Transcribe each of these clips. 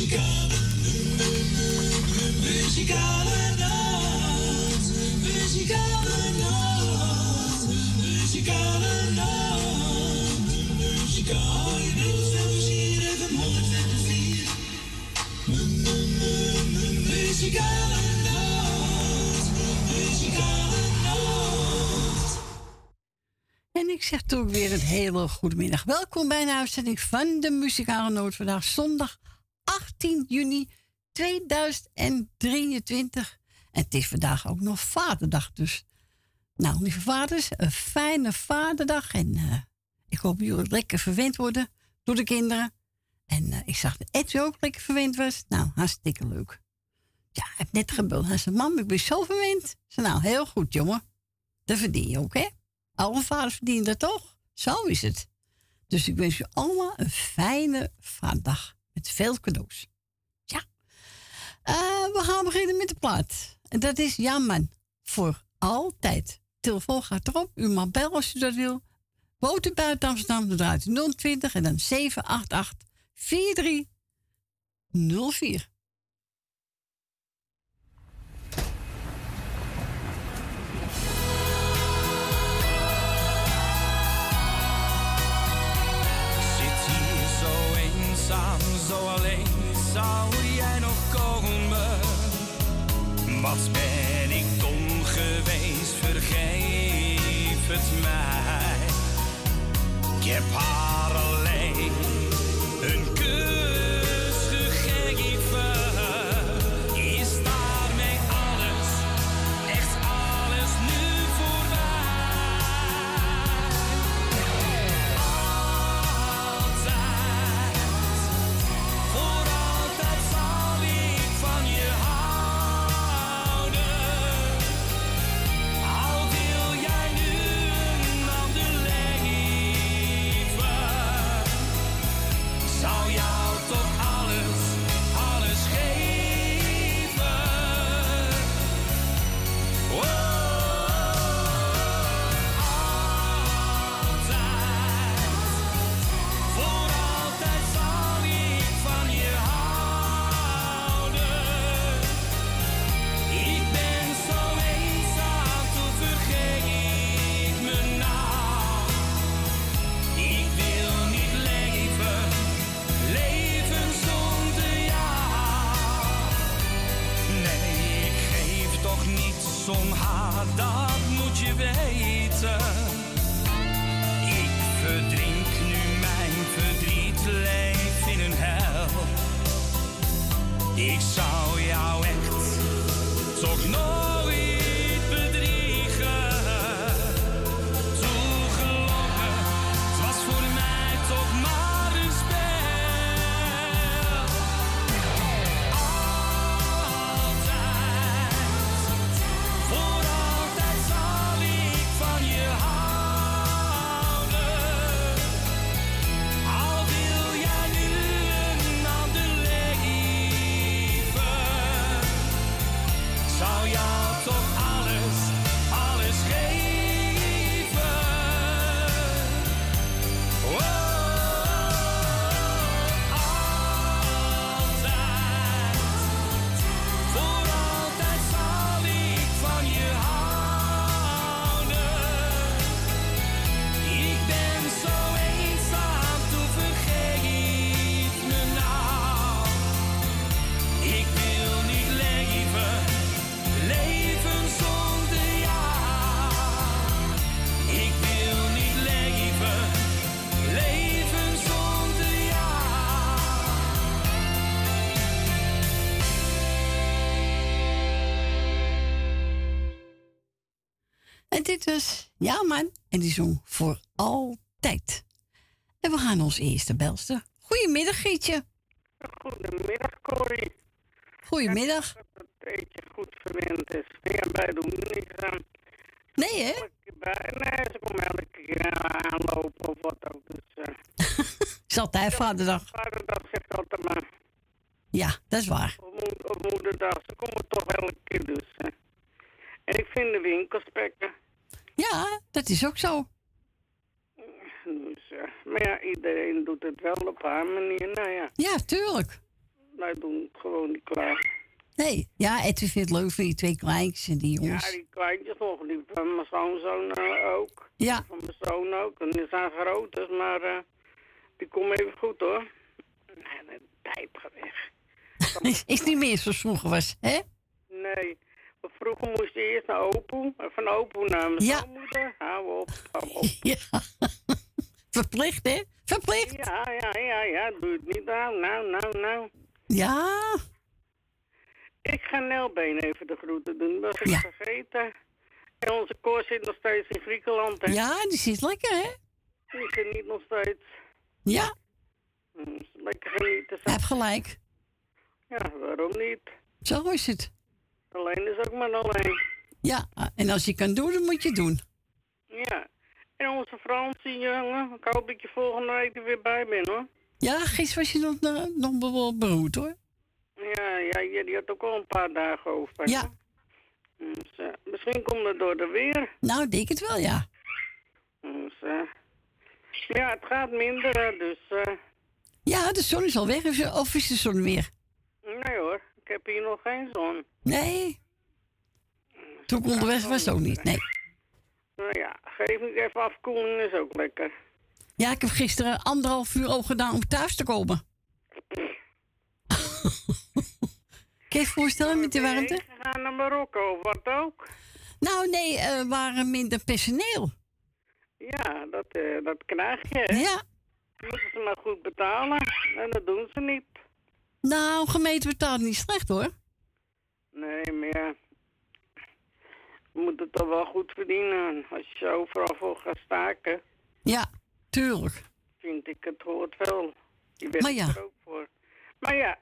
Muzikale, muzikale nacht. Muzikale nacht. Muzikale nacht. Muzikale nacht. Muzikale nacht. Muzikale nacht. En ik zeg toch weer een hele goede middag. Welkom bij een uitzending van de Muzikale Noot. Vandaag zondag 18 juni 2023. En het is vandaag ook nog Vaderdag. Dus, nou, lieve vaders, een fijne Vaderdag. En eh, ik hoop jullie lekker verwend worden door de kinderen. En eh, ik zag dat Edwin ook lekker verwend was. Nou, hartstikke leuk. Ja, hij heeft net gebeld. Hij zei, mam, ik ben zo verwend. Ik zei, nou, heel goed, jongen. Dat verdien je ook, hè? Alle vaders verdienen dat toch? Zo is het. Dus ik wens u allemaal een fijne vaderdag. Veel cadeaus. Ja. Eh, we gaan beginnen met de plaat. En dat is Jamman. Voor altijd. Telefoon gaat erop. U mag bellen als u dat wil. U buiten Amsterdam, dan draait u 020 en dan 788 4304. Vergeef het mij. Ik heb Was Ja Man. En die zong voor altijd. En we gaan ons eerste belster. Goedemiddag, Gietje. Goedemiddag, Corrie. Goedemiddag. Dat het beetje goed verwend is. Ja, wij doen niks aan. Nee, hè? Nee, ze komen elke keer aanlopen of wat ook. Dus, eh is altijd vaderdag. vaderdag zegt altijd maar. Ja, dat is waar. Of moederdag. Ze komen toch elke keer dus. hè. En ik vind de winkelspekken. Ja, dat is ook zo. Dus, maar ja, iedereen doet het wel op haar manier. Nou ja, Ja, tuurlijk. wij doen het gewoon niet klaar. Nee, ja, Edwin vindt het leuk voor die twee kleintjes en die Ja, jongens. die kleintjes nog, die van mijn schoonzoon eh, ook. Ja, Van mijn zoon ook. En die zijn groot, dus, maar eh, die komen even goed hoor. Nee, de tijd gaat weg. is, is niet meer zoals vroeger was, hè? Nee. Vroeger moest je eerst naar Opoe. En van Opoe naar mijn Ja. schoonmoeder. Hou op, hou op. Ja. Verplicht, hè? Verplicht. Ja, ja, ja, ja. Doe het niet nou, nou, nou, nou. Ja. Ik ga Nelbeen even de groeten doen. Dat ik Ja. vergeten. En onze koor zit nog steeds in Griekenland. Hè? Ja, die zit lekker, hè? Die zit niet nog steeds. Ja, Hm, Lekker genieten. heeft gelijk. Ja, waarom niet? Zo is het. Alleen is ook maar alleen. Ja, en als je kan doen, dan moet je het doen. Ja. En onze Fransie, jongen. Ik hoop dat je volgende week er weer bij bent, hoor. Ja, gisteren was je nog, eh, nog be- beroerd, hoor. Ja, ja, die had ook al een paar dagen over. Ja. Dus, eh, misschien komt het door de weer. Nou, ik denk het wel, ja. Dus, eh, ja, het gaat minder, dus... Ja, de zon is al weg. Of- is de zon weer? nee hoor, heb hier nog geen zon. Nee. Toen ik onderweg was ook niet, nee. Nou ja, geef ik even afkoeling is ook lekker. Ja, ik heb gisteren anderhalf uur over gedaan om thuis te komen. Kun je je voorstellen met de warmte? heen gegaan naar Marokko, wat ook. Nou, nee, er waren minder personeel. Ja, dat, eh, dat krijg je. hè. Ja. Moeten ze maar goed betalen. En dat doen ze niet. Nou, gemeente betaalt niet slecht, hoor. Nee, maar ja. We moeten toch wel goed verdienen. Als je overal voor gaat staken, Ja, tuurlijk. vind ik het hoort wel. Je bent Maar ja. er ook voor. Maar ja,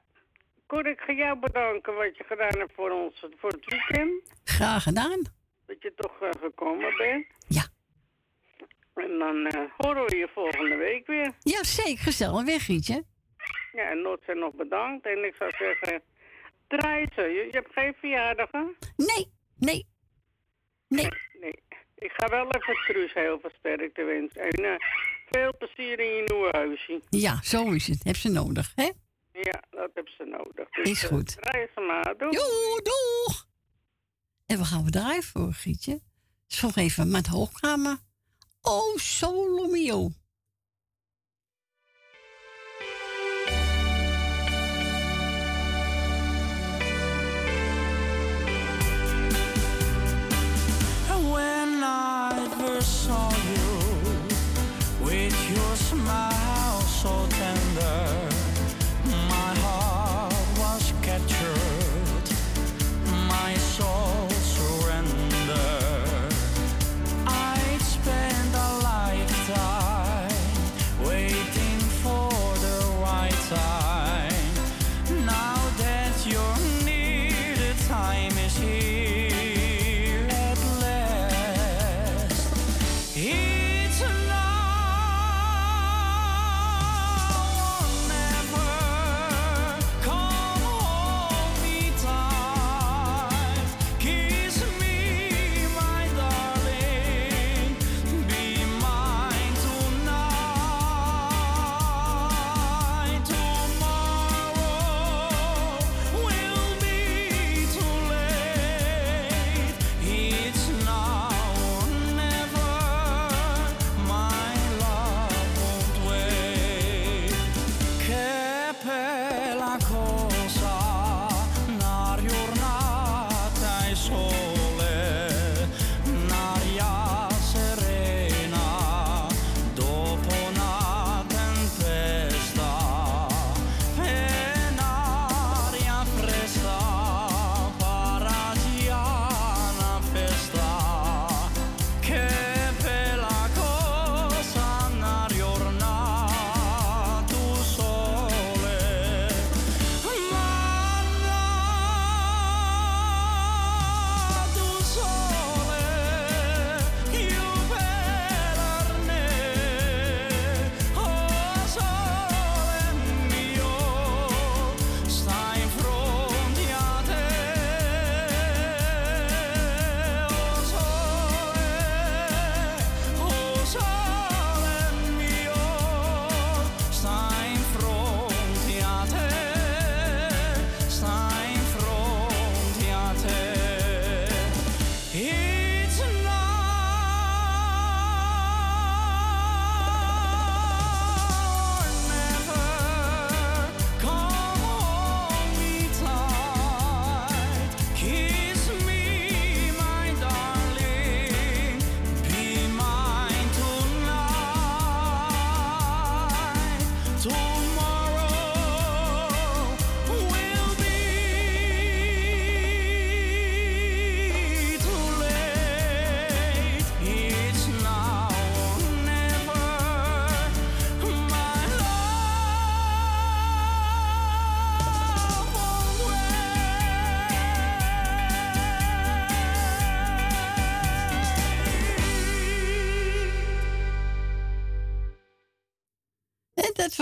Cor, ik ga jou bedanken wat je gedaan hebt voor ons voor het weekend. Graag gedaan. Dat je toch eh, gekomen bent. Ja. En dan eh, horen we je volgende week weer. Ja, zeker. Gezellig weg, Rietje. Ja, en Noord zijn nog bedankt. En ik zou zeggen, draai ze. Je, je hebt geen verjaardag, hè? Nee, nee. Nee. Nee. Ik ga wel even Truus heel veel sterkte wensen. En eh, veel plezier in je nieuwe huisje. Ja, zo is het. Heb ze nodig, hè? Ja, dat heb ze nodig. Dus, Is eh, goed. draai ze maar. Doei. Joe, doeg! En we gaan we draaien voor, Gietje. Nog even met hoogkamer. Oh, solo mio. I first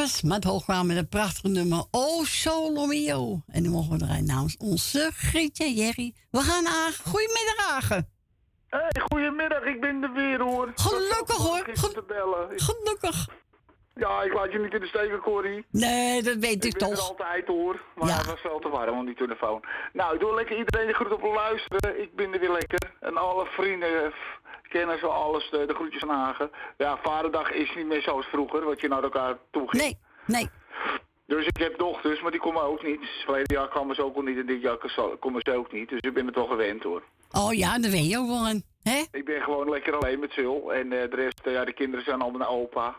was Matt Hoogkwamen met een prachtige nummer Oh Solo Mio. En nu mogen we draaien namens onze Grietje Jerry. We gaan naar Goedemiddag Agen. Hey, goedemiddag, ik ben er weer hoor. Gelukkig, hoor. Te bellen. Gelukkig. Ja, ik laat je niet in de steek, Corrie. Nee, dat weet ik, Ik ben toch. altijd hoor, maar Ja. het was veel te warm op die telefoon. Nou, ik doe lekker iedereen de groet op luisteren. Ik ben er weer lekker. En alle vrienden kennen zo alles, de, de groetjes aan Hagen. Ja, vaderdag is niet meer zoals vroeger, wat je naar elkaar toe ging. Nee, nee. Dus ik heb dochters, maar die komen ook niet. Verleden jaar kwamen ze ook al niet en dit jaar komen ze ook niet. Dus ik ben er toch gewend hoor. Oh ja, daar weet je ook wel aan. Hè? Ik ben gewoon lekker alleen met Zul. En eh, de rest, eh, ja, de kinderen zijn allemaal naar opa.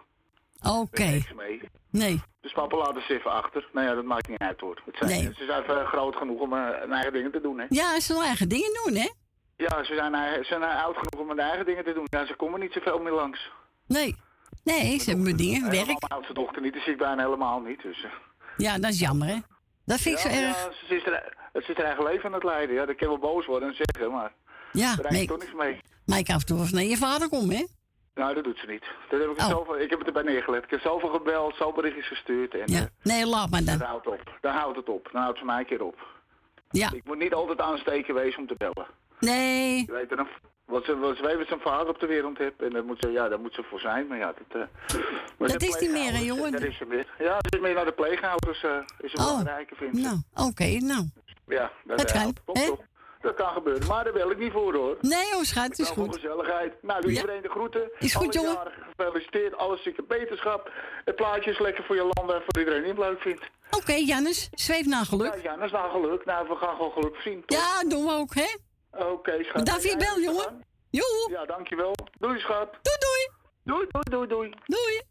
Oké. Is niks mee. Nee. Dus papa laat ze even achter. Nou ja, dat maakt niet uit hoor. Het zijn, Nee. Ze zijn even groot genoeg om eh, hun eigen dingen te doen, hè? Ja, ze willen eigen dingen doen, hè? Ja, ze zijn, eigen- ze zijn oud genoeg om hun eigen dingen te doen. Ja, ze komen niet zoveel meer langs. Nee. Nee, ze hebben dingen, Helemaal werk. Mijn oudste dochter niet, zie ik bijna helemaal niet. Dus, eh. Ja, dat is jammer, hè? Dat vind ik zo erg. ja, ze is, er, ze is haar eigen leven aan het leiden. Ja, dat kan wel boos worden en zeggen, maar Ja, daar nee. toch niks mee. Maar ik af en toe eens naar je vader kom, hè? Nou, dat doet ze niet. Dat heb ik, Oh. zoveel, ik heb het erbij neergelegd. Ik heb zoveel gebeld, zoveel berichtjes gestuurd. En Ja. eh, Nee, laat maar dat dan. houdt op. Dan houdt het op. Dan houdt ze mij een keer op. Ja. Ik moet niet altijd aansteken wezen om te bellen. Nee. Je weet nog, wat ze, wat ze zijn vader op de wereld heeft. En daar moet ze, ja, daar moet ze voor zijn. Maar ja, dat, eh, maar Dat is niet meer, hè, jongen? Dat is ze meer. Ja, ze is meer naar de pleegouders. eh is ze Oh. belangrijker, vindt ze. Nou, oké, nou. Ja, dat, eh, kan, hè? Dat kan gebeuren. Maar daar wil ik niet voor, hoor. Nee, joh, schat, het is goed. gezelligheid. Nou, doe Ja. iedereen de groeten. Is goed, Alle jongen. gefeliciteerd. Alles zieke beterschap. Het plaatje is lekker voor je land en voor iedereen die het leuk vindt. Oké, Jannes, zweef naar geluk. ja, dat is nou geluk. Nou, we gaan gewoon geluk zien. toch? Ja, doen we ook, hè? Oké, schat. Bedankt voor je Jij bel, jongen. Joe, Ja, dankjewel. Doei, schat. doei, doei. Doei, doei, doei, doei. Doei.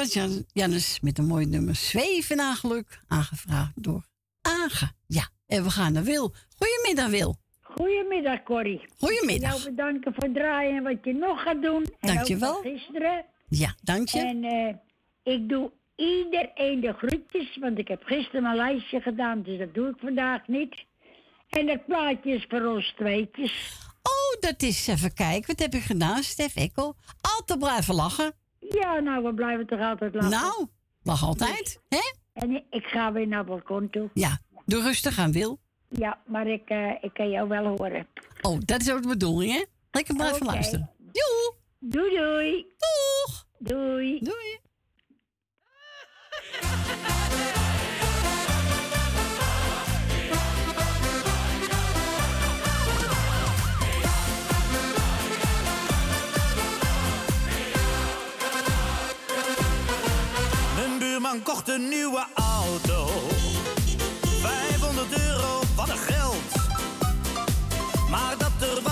Was Jan, Jannes met een mooi nummer Zweven geluk, aangevraagd door Age. Ja, en we gaan naar Wil. Goedemiddag, Wil. Goedemiddag, Corrie. Goedemiddag. Jou bedanken voor het draaien en wat je nog gaat doen. En Dankjewel. ook van gisteren. Ja, dank je. En eh, ik doe iedereen de groetjes, want ik heb gisteren mijn lijstje gedaan, dus dat doe ik vandaag niet. En het plaatje is voor ons tweetjes. Oh, dat is even kijken. Wat heb je gedaan, Stef Ekkel? Altijd blijven lachen. Ja, nou, we blijven toch altijd lachen. Nou, lach altijd. Hè? En ik- ga weer naar het balkon toe. Ja, doe rustig aan, Wil. Ja, maar ik, eh, ik kan jou wel horen. Oh, dat is ook de bedoeling, hè? Lekker blijven Oké. luisteren. Doei. Doei, doei. Doeg. Doei. Doei. Buurman kocht een nieuwe auto. 500 euro, wat een geld. Maar dat er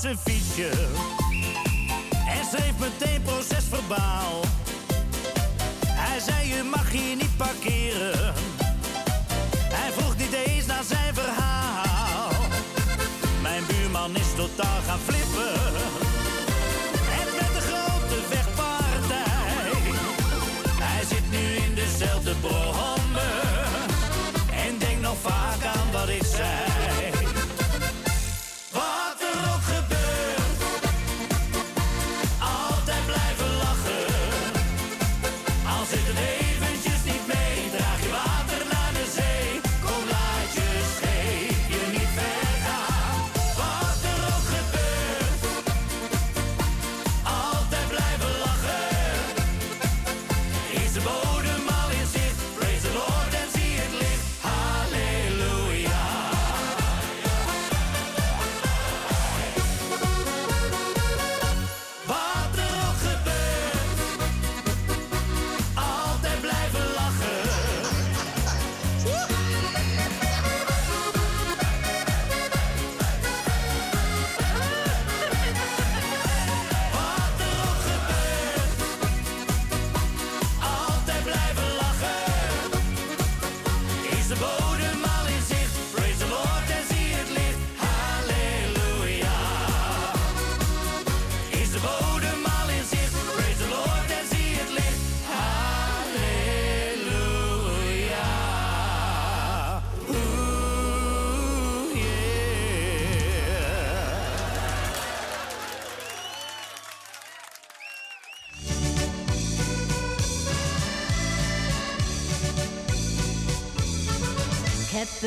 zijn fietsje en schreef meteen procesverbaal. Hij zei je mag hier niet parkeren. Hij vroeg niet eens naar zijn verhaal. Mijn buurman is totaal gaan flippen.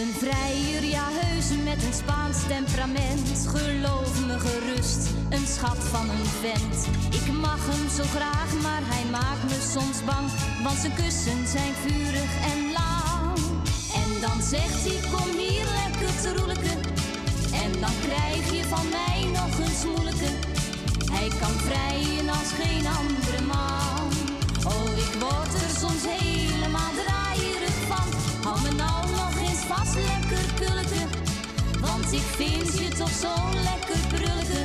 Een vrijer, ja heus met een Spaans temperament. Geloof me gerust, een schat van een vent. Ik mag hem zo graag, maar hij maakt me soms bang. Want zijn kussen zijn vurig en lang. En dan zegt hij, kom hier lekker te roelijken. En dan krijg je van mij nog een smoelijke. Hij kan vrijen als geen andere man. Oh, ik word er soms helemaal Ik vind je toch zo lekker brulke.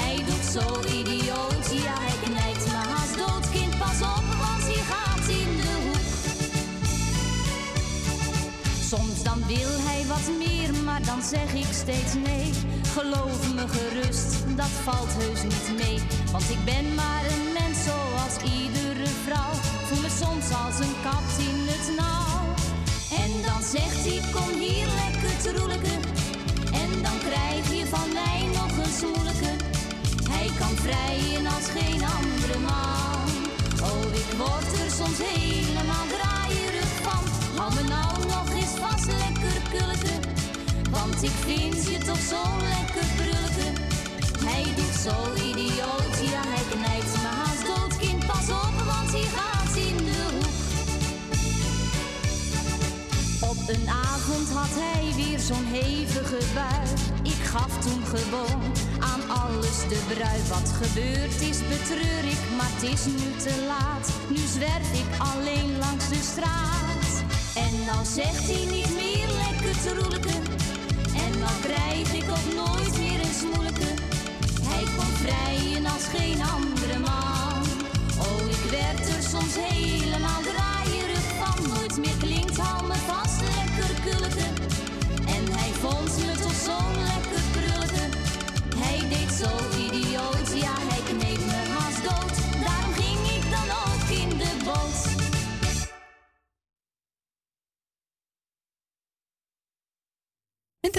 Hij doet zo idioot, ja hij knijpt me haast dood. Kind, pas op, want hij gaat in de hoek. Soms dan wil hij wat meer, maar dan zeg ik steeds nee. Geloof me gerust, dat valt heus niet mee. Want ik ben maar een mens zoals iedere vrouw. Voel me soms als een kat in het nauw. En dan zegt hij, kom hier lekker te roelijken. Dan krijg je van mij nog een smoelijke. Hij kan vrijen als geen andere man. Oh, ik word er soms helemaal draaierig van. Hou me nou nog eens vast, lekker kulken. Want ik vind je toch zo lekker brulken. Hij doet zo idioot, ja hij knijpt me haast dood. Kind, pas op, want hij gaat in de hoek. Op een avond had hij zo'n hevige bui. Ik gaf toen gewoon aan alles de brui. Wat gebeurd is, betreur ik, maar het is nu te laat. Nu zwerf ik alleen langs de straat. En nou zegt hij niet meer lekker troelijke. En nou krijg ik ook nooit meer een smoelijke. Hij kon vrijen als geen andere man. Oh, ik werd er soms helemaal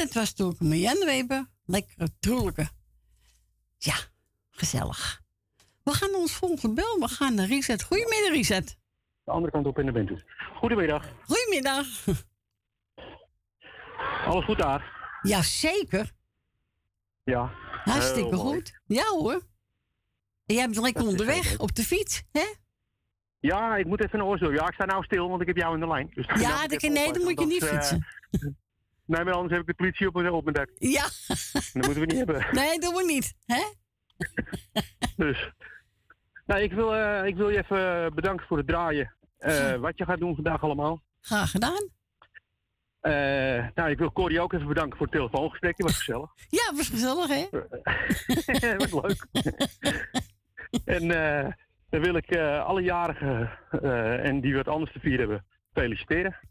Dat was toen Marianne Weber. Lekkere troelijke. Ja, gezellig. We gaan ons volgende bel. We gaan naar Reset. Goedemiddag, Reset. De andere kant op in de bent Goedemiddag. Goedemiddag. Alles goed daar? Jazeker. Ja. Hartstikke mooi. goed. Ja hoor. En jij bent lekker onderweg op de fiets, hè? Ja, ik moet even een oorzaak. Ja, ik sta nou stil, want ik heb jou in de lijn. Dus Ja, dat, nee, dan moet je niet opletten, fietsen. eh, nee, maar anders heb ik de politie op mijn, op mijn dak. Ja. Dat moeten we niet hebben. Nee, doen we niet, hè? Dus. Nou, ik wil, eh, ik wil je even bedanken voor het draaien. Eh, wat je gaat doen vandaag allemaal. Graag gedaan. Eh, nou, ik wil Corrie ook even bedanken voor het telefoongesprekje. Was gezellig. Ja, was gezellig, hè? Wat leuk. en dan wil ik alle jarigen en die wat anders te vieren hebben, feliciteren.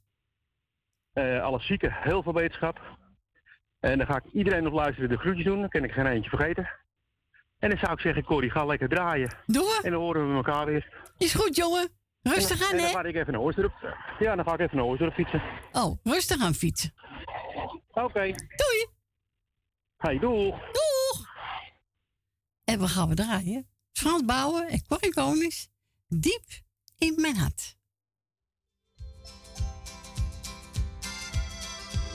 Eh, alle zieken, heel veel wetenschap. En dan ga ik iedereen op luisteren de groetjes doen. Dan kan ik geen eentje vergeten. En dan zou ik zeggen, Corrie, ga lekker draaien. Doe En dan horen we elkaar weer. Is goed, jongen. Rustig aan, En dan hè? ga ik even naar Oosterop. Ja, dan ga ik even naar Oosterop fietsen. Oh, rustig aan fietsen. Oké. Doei. Hey, doeg. Doeg. En we gaan we draaien. Frans Bouwen en Corrie Konings. Diep in mijn hart.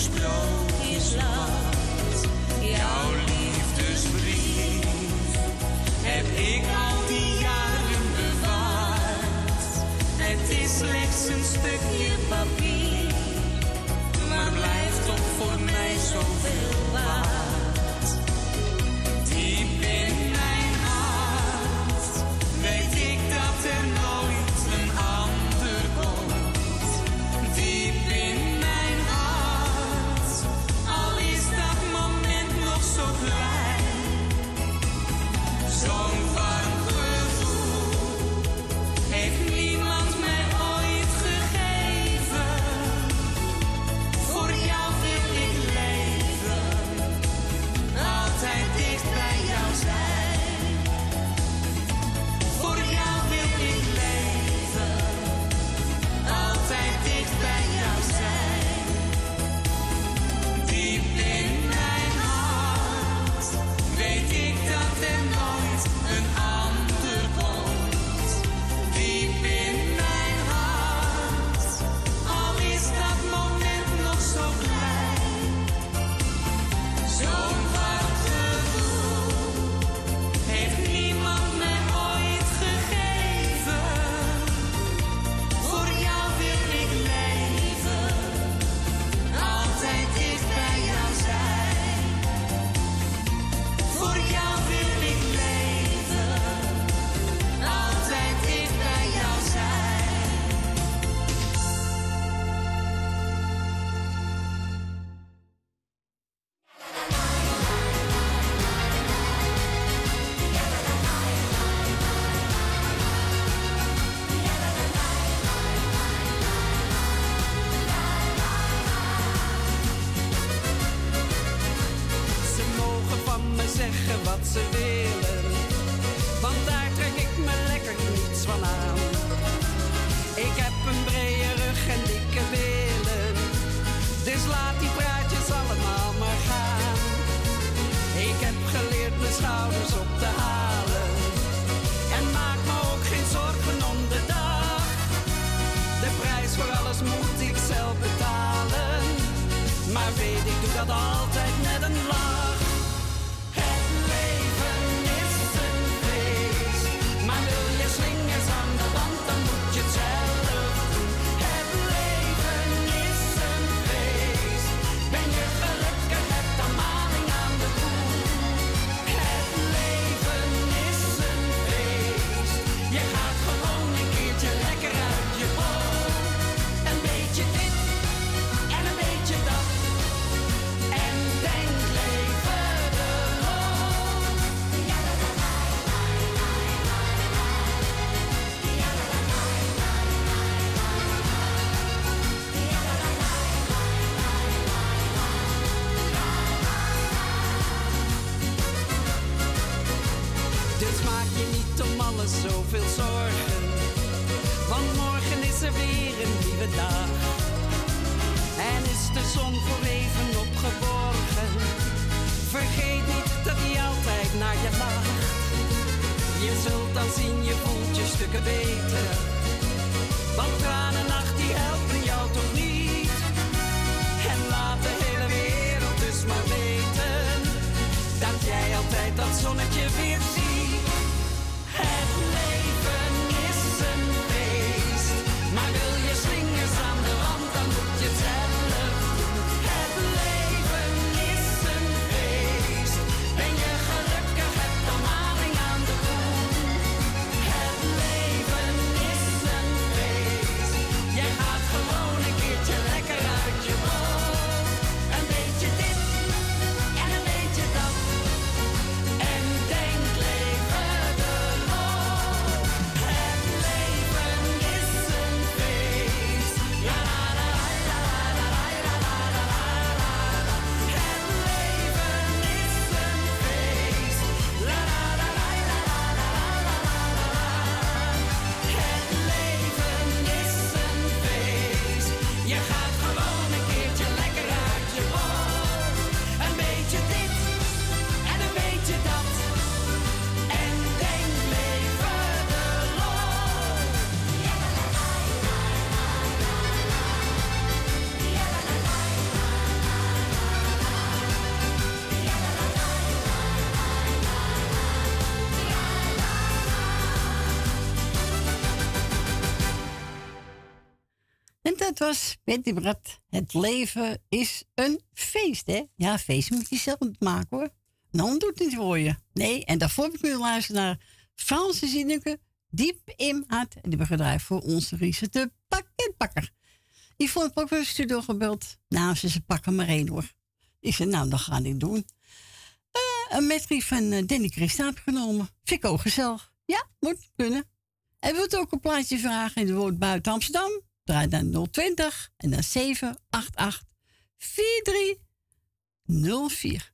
sprookjesland. Jouw liefdesbrief heb ik al die jaren bewaard. Het is slechts een stukje papier, maar blijft toch voor mij zoveel Weet? Het leven is een feest, hè? Ja, feest moet je zelf maken, hoor. Een hond doet niet voor je. Nee, en daarvoor heb ik nu luisteren naar Franse Zinneke, diep in hart. En die begrijpt voor onze Riese de pakketpakker. Die vond ook weer studio gebeld. Nou, ze, ze pakken maar één, hoor. Ik zei, nou, dat ga eh, eh, ik doen. Een metrie van Denny Danny genomen. Vind gezellig. Ja, moet kunnen. Hij wil ook een plaatje vragen in de woord buiten Amsterdam. Draai dan 020 en dan 788 4304.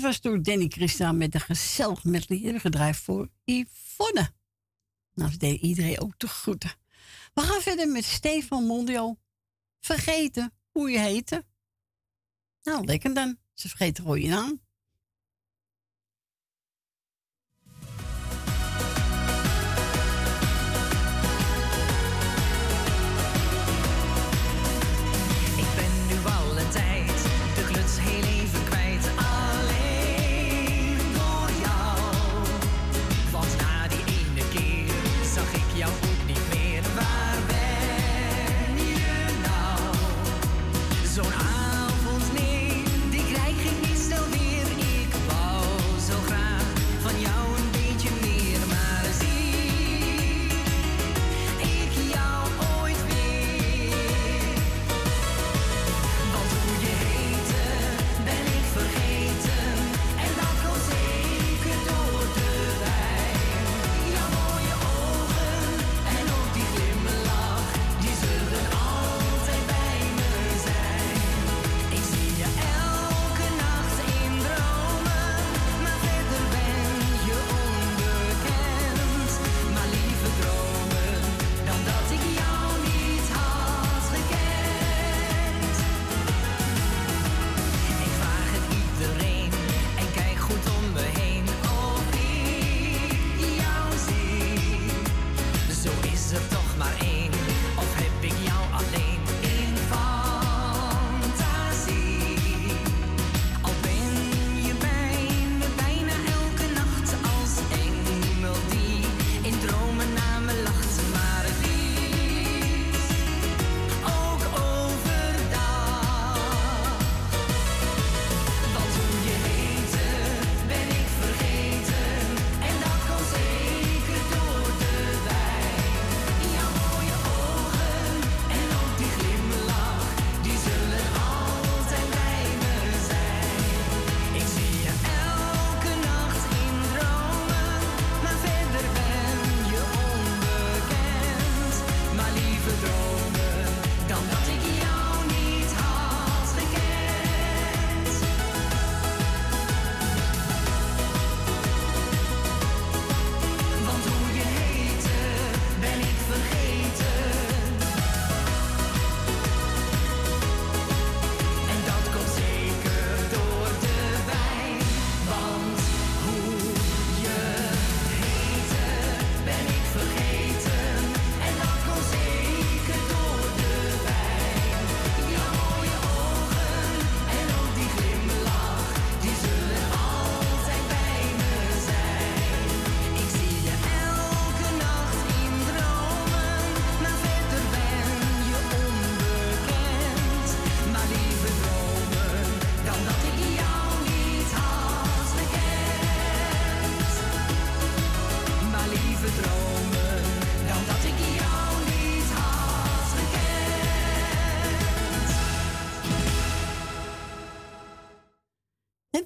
Dat was door Danny Christa met een gezellig met gedraaid voor Yvonne. Nou, dat deed iedereen ook te groeten. We gaan verder met Stefan Mondio. Vergeten hoe je heette. Nou, lekker dan. Ze vergeten hoe je naam.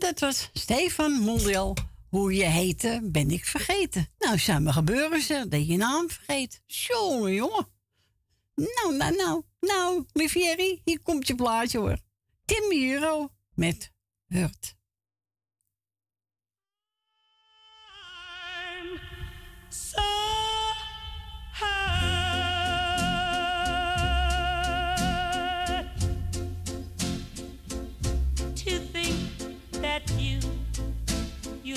Dat was Stefan Mondial. Hoe je heette, ben ik vergeten. Nou, me gebeuren ze dat je naam vergeet. Jongen, jongen. Nou, nou, nou, nou, Livieri, hier komt je plaatje hoor. Tim Hero met Hurt.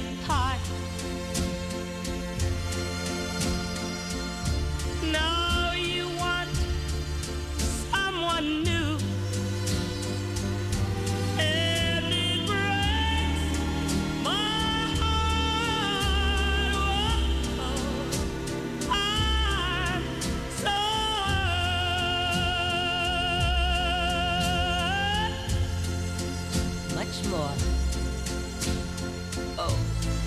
apart.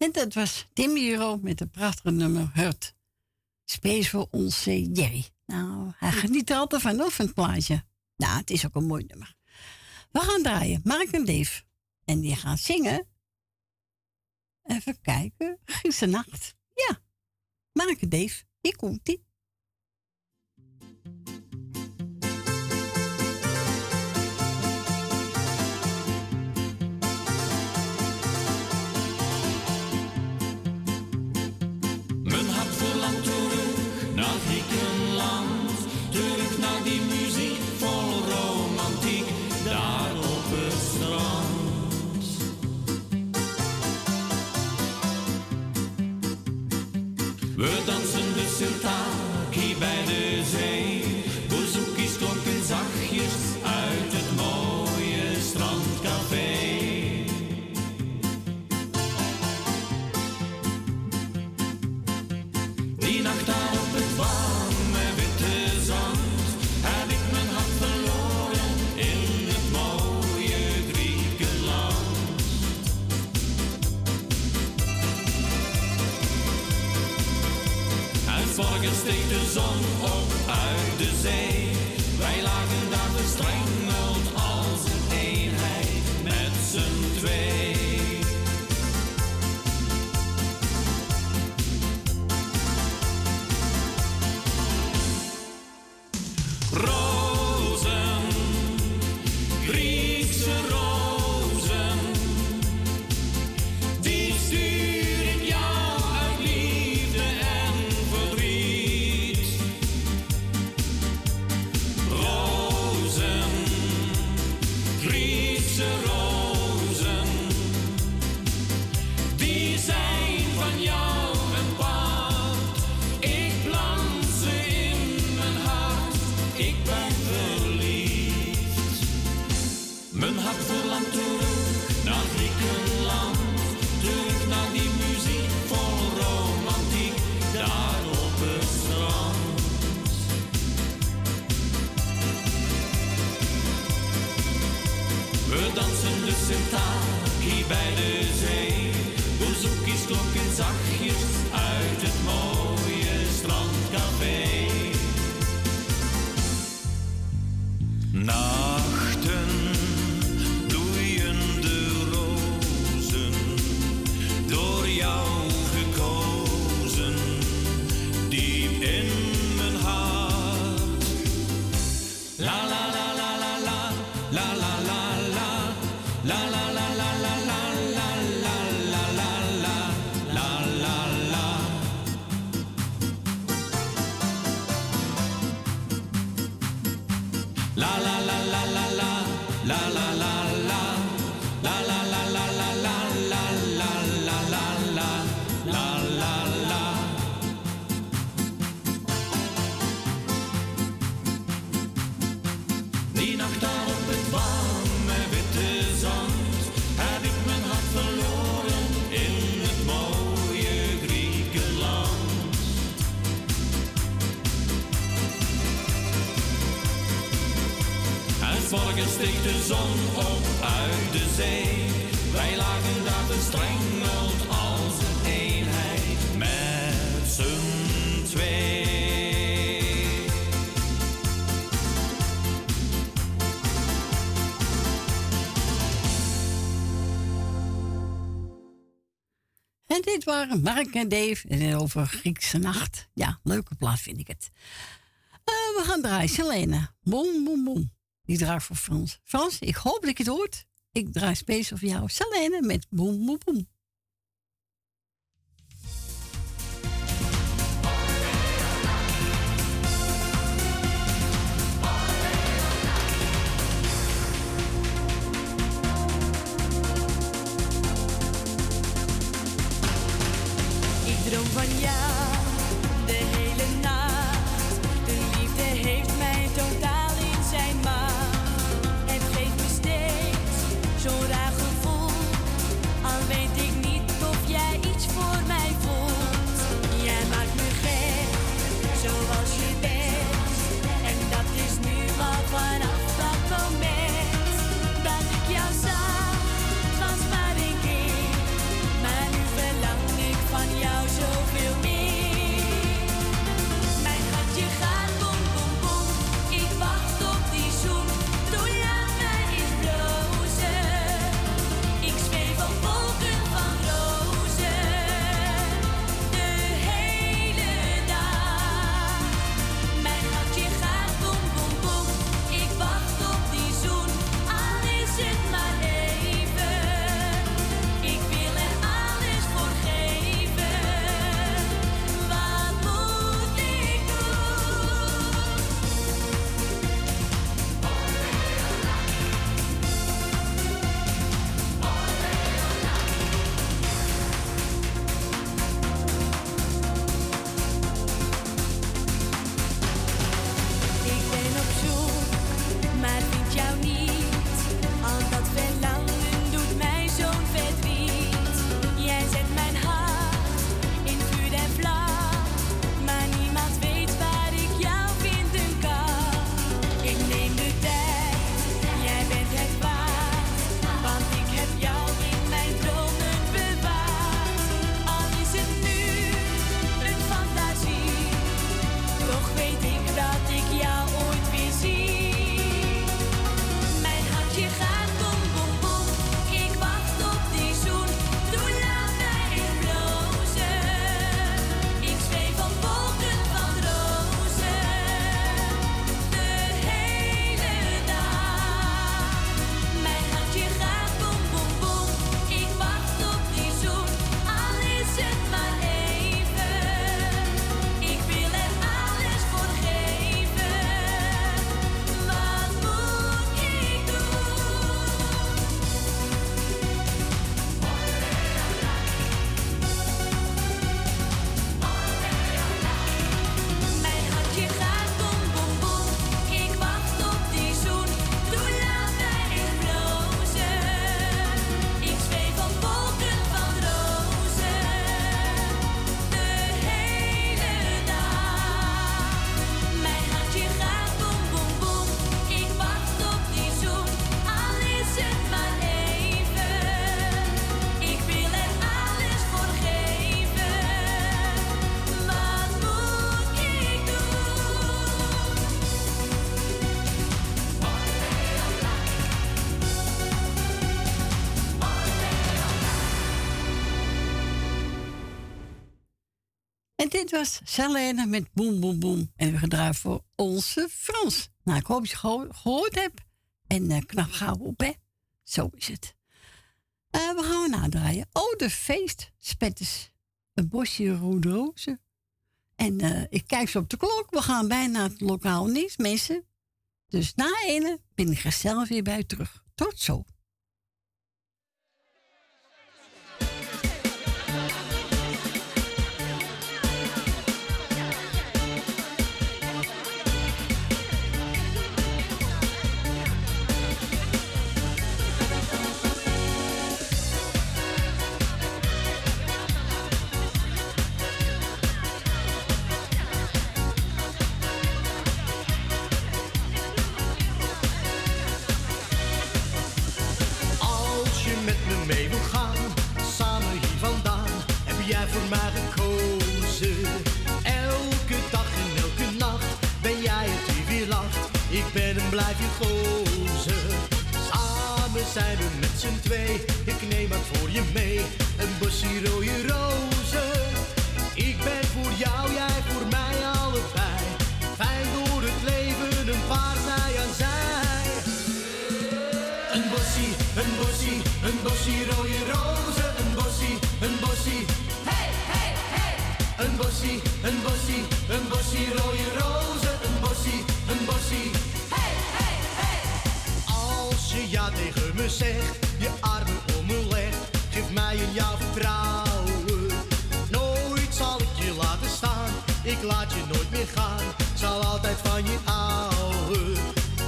En dat was Tim Hero met het prachtige nummer Hurt. Space voor onze Jerry. Nou, hij geniet er altijd van, of van het plaatje. Nou, het is ook een mooi nummer. We gaan draaien, Mark en Dave. En die gaan zingen. Even kijken, gisternacht. Ja, Mark en Dave, hier komt morgen steekt de zon op uit de zee. Wij lagen daar verstrengeld als zon op uit de zee. Wij lagen daar bestrengeld als een eenheid met z'n twee. En dit waren Mark en Dave en over Griekse nacht. Ja, leuke plaats vind ik het. Uh, we gaan draaien. Selena. Boom, boom, boom. Die draai voor Frans. Frans, ik hoop dat je het hoort. Ik draai space voor jou. Selene met Boom Boom Boom. Ik droom van jou. Dit was Selene met Boem Boem Boem. En we gedraaid voor onze Frans. Nou, ik hoop dat je geho- gehoord hebt. En eh, knap gauw op, hè. Zo is het. Eh, we gaan nadraaien. Oh, de feestspetters. Een bosje rode rozen. En eh, ik kijk zo op de klok. We gaan bijna het lokaal nieuws, mensen. Dus na ene ben ik gezellig weer bij terug. Tot zo. Ben en blijf je gozer. Samen zijn we met z'n twee, ik neem het voor je mee. Een bosje rode rozen. Ik ben voor jou, jij voor mij allebei. Fijn door het leven, een paar zij aan zij. Een bossie, een bossie, een bossie rode rozen. Een bossie, een bossie. Hey, hey, hey. Een bossie, een bossie, een bossie rode rozen. Tegen me zegt, je armen om me legt, geef mij een jouw vertrouwen. Nooit zal ik je laten staan, ik laat je nooit meer gaan, zal altijd van je houden.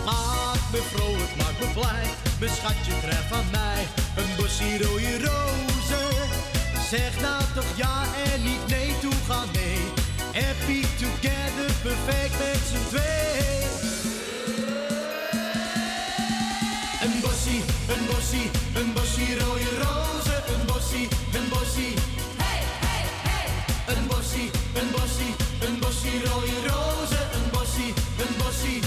Maak me vrolijk, maak me blij, mijn schatje krijgt van mij een bosje rode rozen. Zeg nou toch ja en niet nee, toe gaan mee. Happy together, perfect met z'n twee. Een bossie rode rozen. Een bossie, een bossie. Hey, hey, hey. Een bossie, een bossie, een bossie rode rozen. Een bossie, een bossie.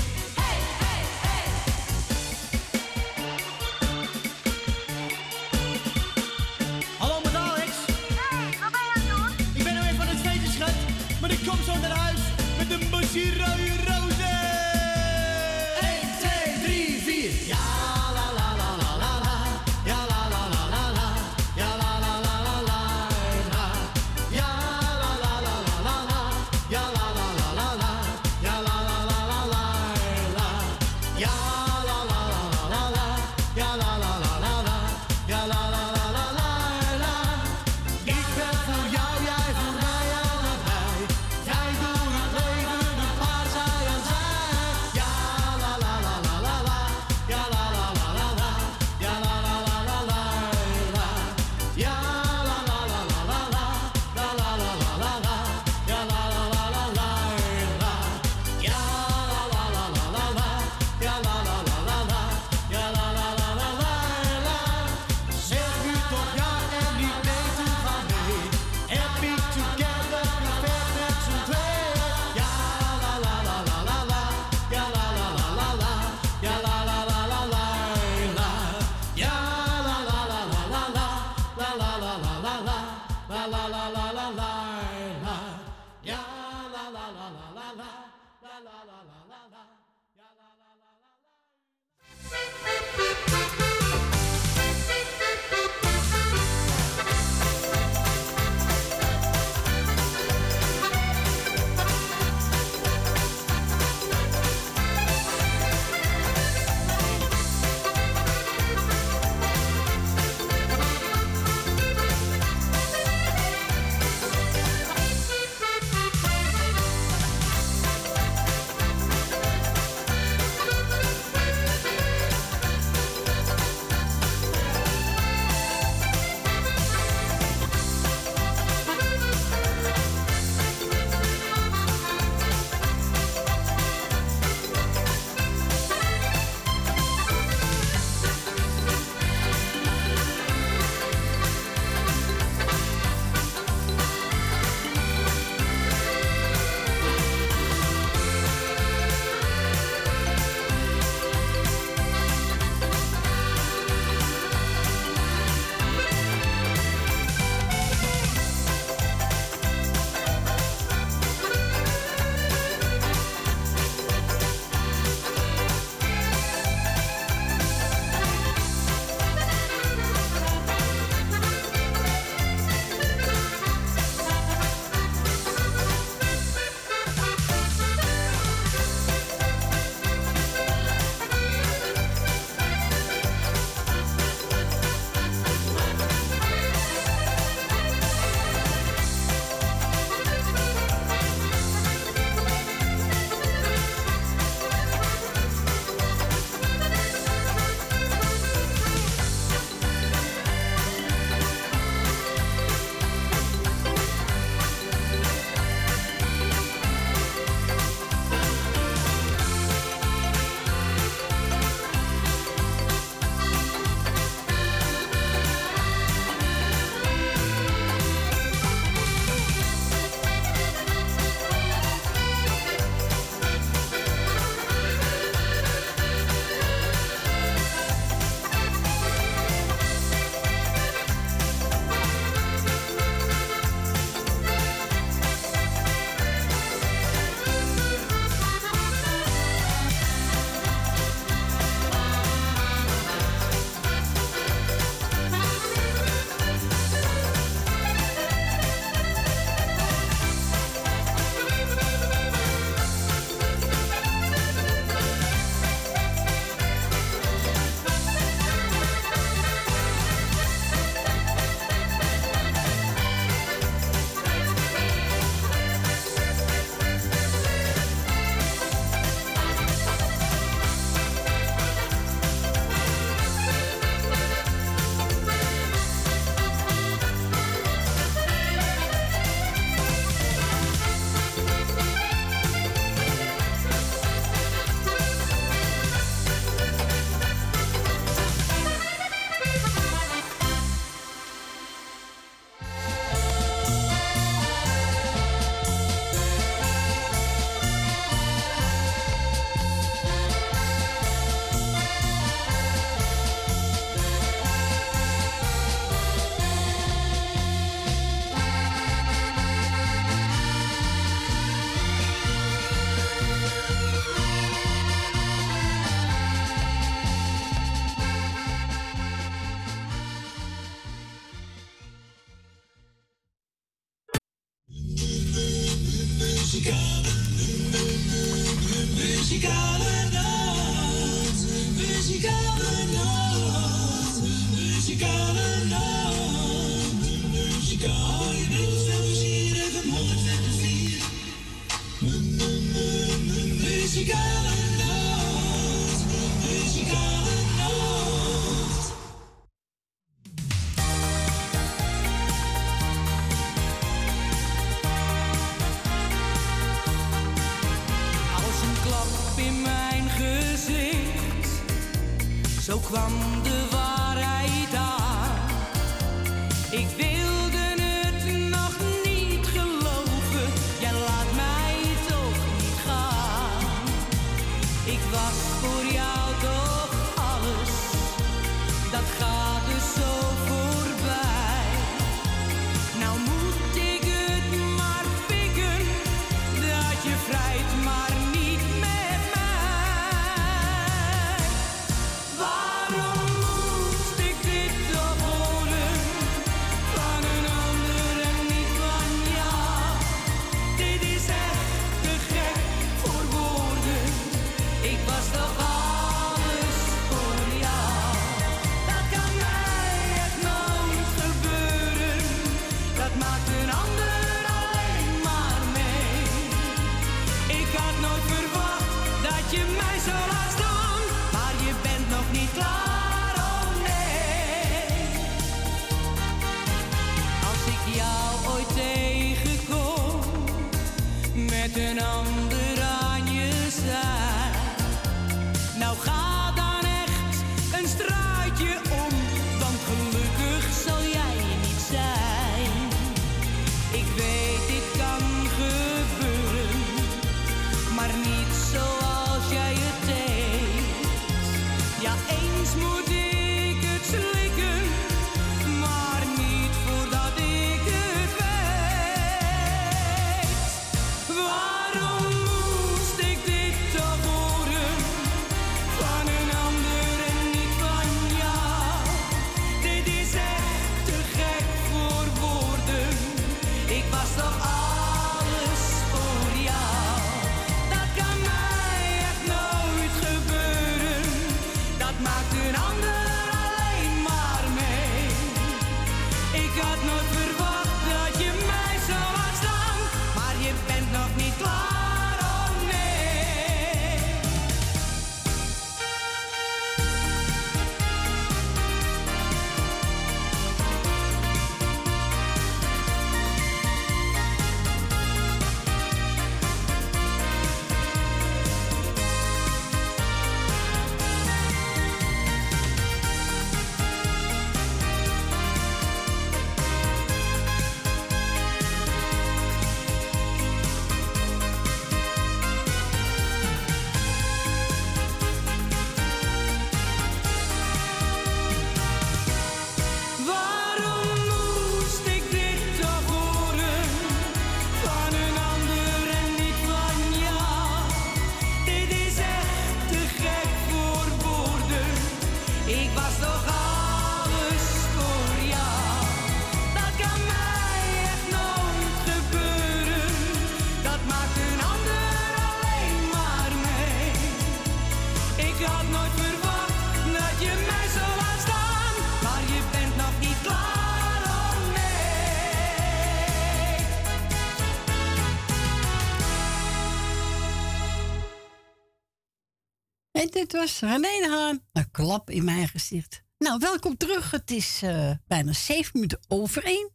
Was René Haan. Een klap in mijn gezicht. Nou, welkom terug. Het is eh, bijna zeven minuten over één.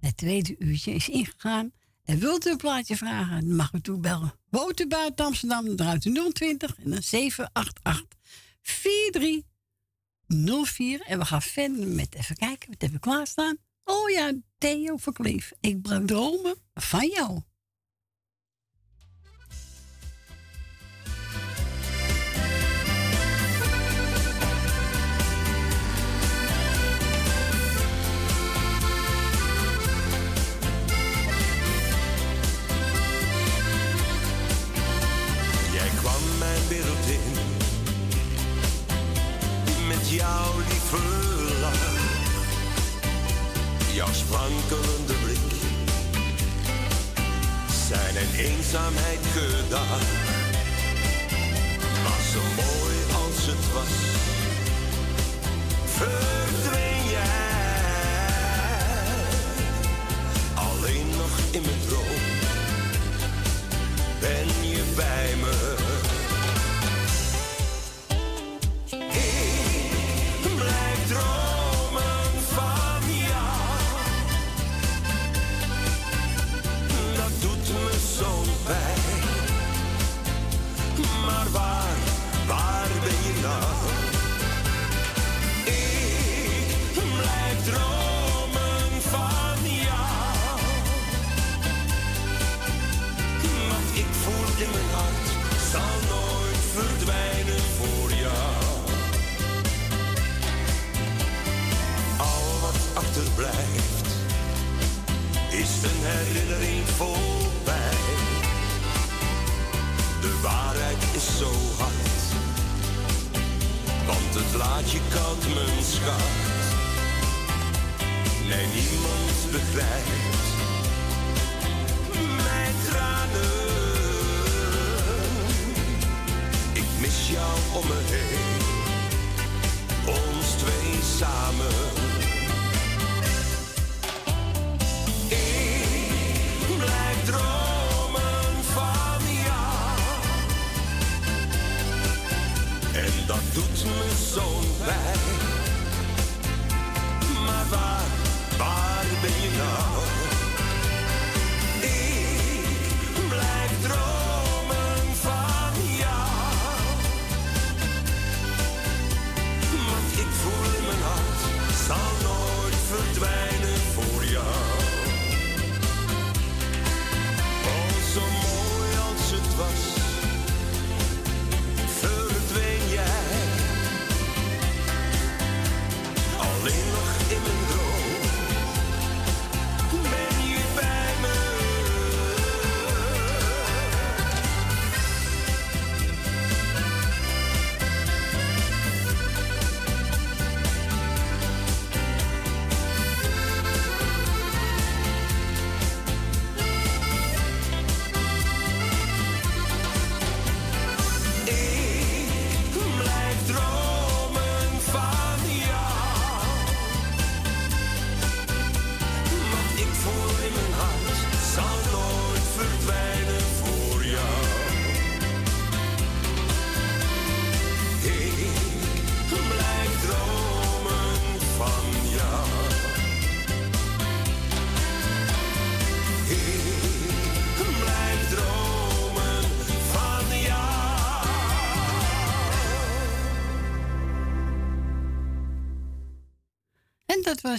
Het tweede uurtje is ingegaan. En wilt u een plaatje vragen, dan mag u toebellen. bellen. buiten Amsterdam, draait u 020 en dan 788 4304. En we gaan verder met even kijken, wat hebben we klaarstaan? Oh ja, Theo Verkleef. Ik breng dromen van jou. jouw lieve lach. Jouw sprankelende blik. Zijn een eenzaamheid gedaan Maar zo mooi als het was. Verdween jij. Alleen nog in mijn herinnering voorbij. De waarheid is zo hard, want het laat je koud, mijn schat. Nee, niemand begrijpt mijn tranen. Ik mis jou om me heen, ons twee samen. Doet me zo'n pijn. Maar waar, waar ben je nou?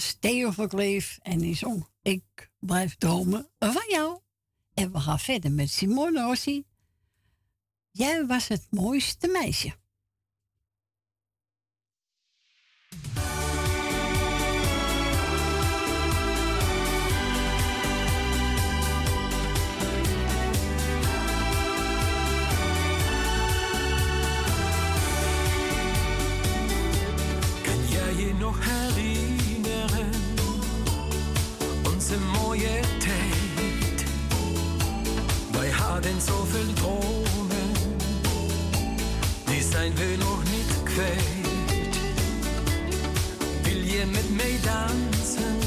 Was Theo en die zong Ik blijf dromen van jou. En we gaan verder met Simone Rossi. Jij was het mooiste meisje. Tijd. Wij hadden zoveel dromen. Die zijn we nog niet kwijt. Wil je met mij dansen?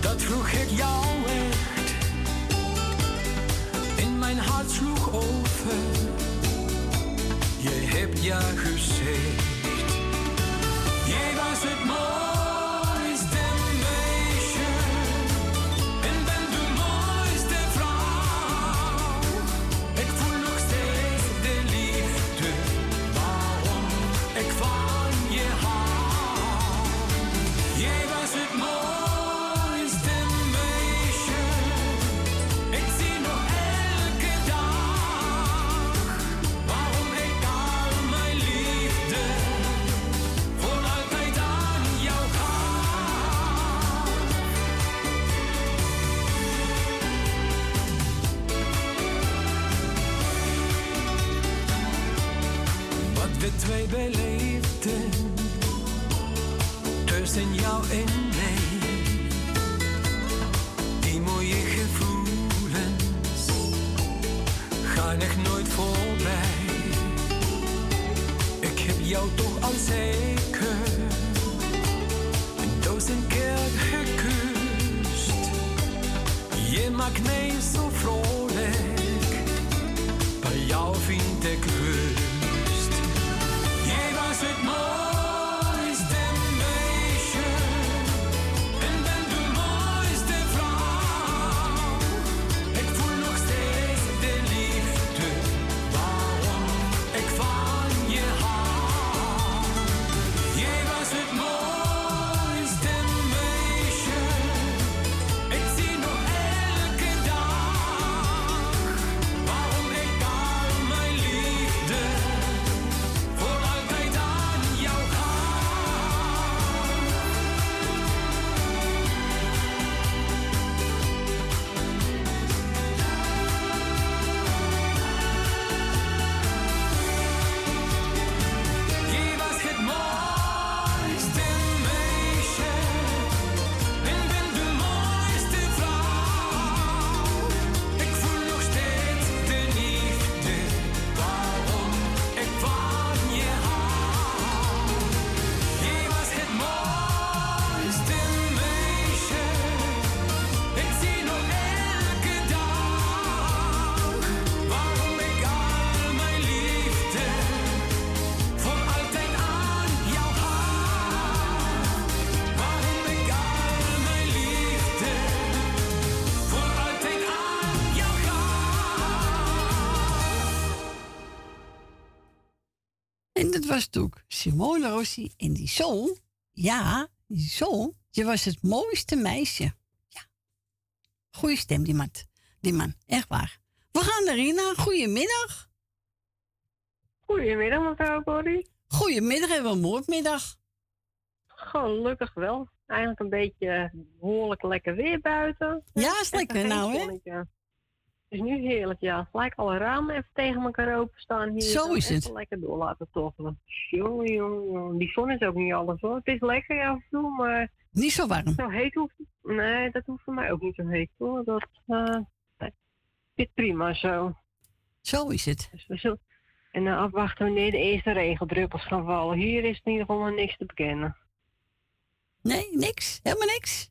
Dat vroeg ik jou echt. In mijn hart sloeg over. Je hebt ja gezegd. Jij was het mooiste jou in mij. Die mooie gevoelens gaan echt nooit voorbij. Ik heb jou toch al zeker een duizend keer gekust. Je maakt mij zo vrolijk. Rossi en die zong. Ja, die zong. Je was het mooiste meisje. Ja. Goeie stem, die man. Die man, echt waar. We gaan naar Rina. Goedemiddag. Goedemiddag, mevrouw Corrie. Goedemiddag, we een moordmiddag. Gelukkig wel. Eigenlijk een beetje behoorlijk lekker weer buiten. Ja, is lekker nou, hè? Is nu heerlijk, ja. Gelijk alle ramen even tegen elkaar openstaan hier. Zo is het. lekker door laten toffelen. Jongen, jongen, jongen. Die zon is ook niet alles hoor. Het is lekker af en toe, maar... Niet zo warm. Zo heet hoeft Nee, dat hoeft voor mij ook niet zo heet hoor. Dat nee. zit prima zo. Zo is het. Dus we zullen... En dan afwachten wanneer de eerste regeldruppels gaan vallen. Hier is in ieder geval nog niks te bekennen. Nee, niks? Helemaal niks?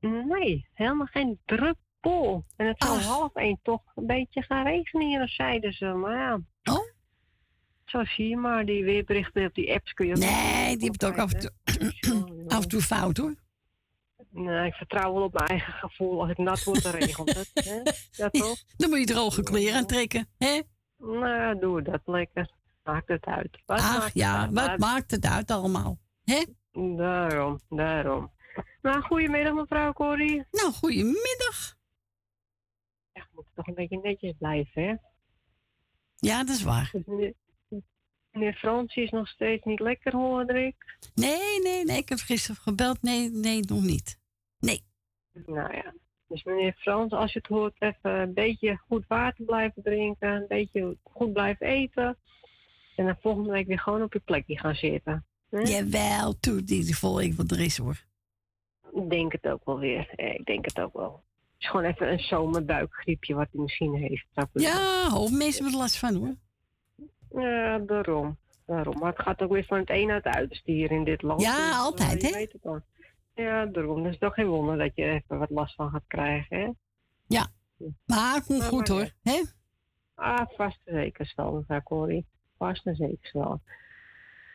Nee, helemaal geen En het Ach. half één toch een beetje gaan regenen hier, zeiden ze. Maar ja. Oh? Zo zie je maar, die weerberichten op die apps kun je Nee, die hebben het ook af en toe, af en toe fout hoor. Nee, ik vertrouw wel op mijn eigen gevoel. Als het nat wordt, dan het. Hè? Ja, toch? Dan moet je droge kleren aantrekken, hè? Nou, doe dat lekker. Maakt het uit. Wat Ach maakt ja, het wat uit? maakt het uit allemaal? Hè? Daarom, daarom. Nou, goedemiddag mevrouw Corrie. Nou, goedemiddag. Toch een beetje netjes blijven, hè? Ja, dat is waar. Dus meneer, meneer Frans is nog steeds niet lekker, hoorde ik. Nee, nee, nee, ik heb gisteren gebeld. Nee, nee, nog niet. Nee. Nou ja. Dus meneer Frans, als je het hoort, even een beetje goed water blijven drinken. Een beetje goed blijven eten. En dan volgende week weer gewoon op je plekje gaan zitten. Hm? Jawel, toe, die, die vol ik wat er is hoor. Ik denk het ook wel weer. Ik denk het ook wel. Is gewoon even een zomerbuikgriepje wat hij misschien heeft. Ja, hoop mensen hebben er last van hoor. Ja, daarom. daarom. Maar het gaat ook weer van het een naar het uiterste hier in dit land. Ja, Dus, eh, altijd, hè? Ja, daarom. Dus toch geen wonder dat je even wat last van gaat krijgen, hè? Ja, maar goed maar hoor. Hè? Ah, vast en zeker wel, mevrouw Corrie. Vast en zeker wel.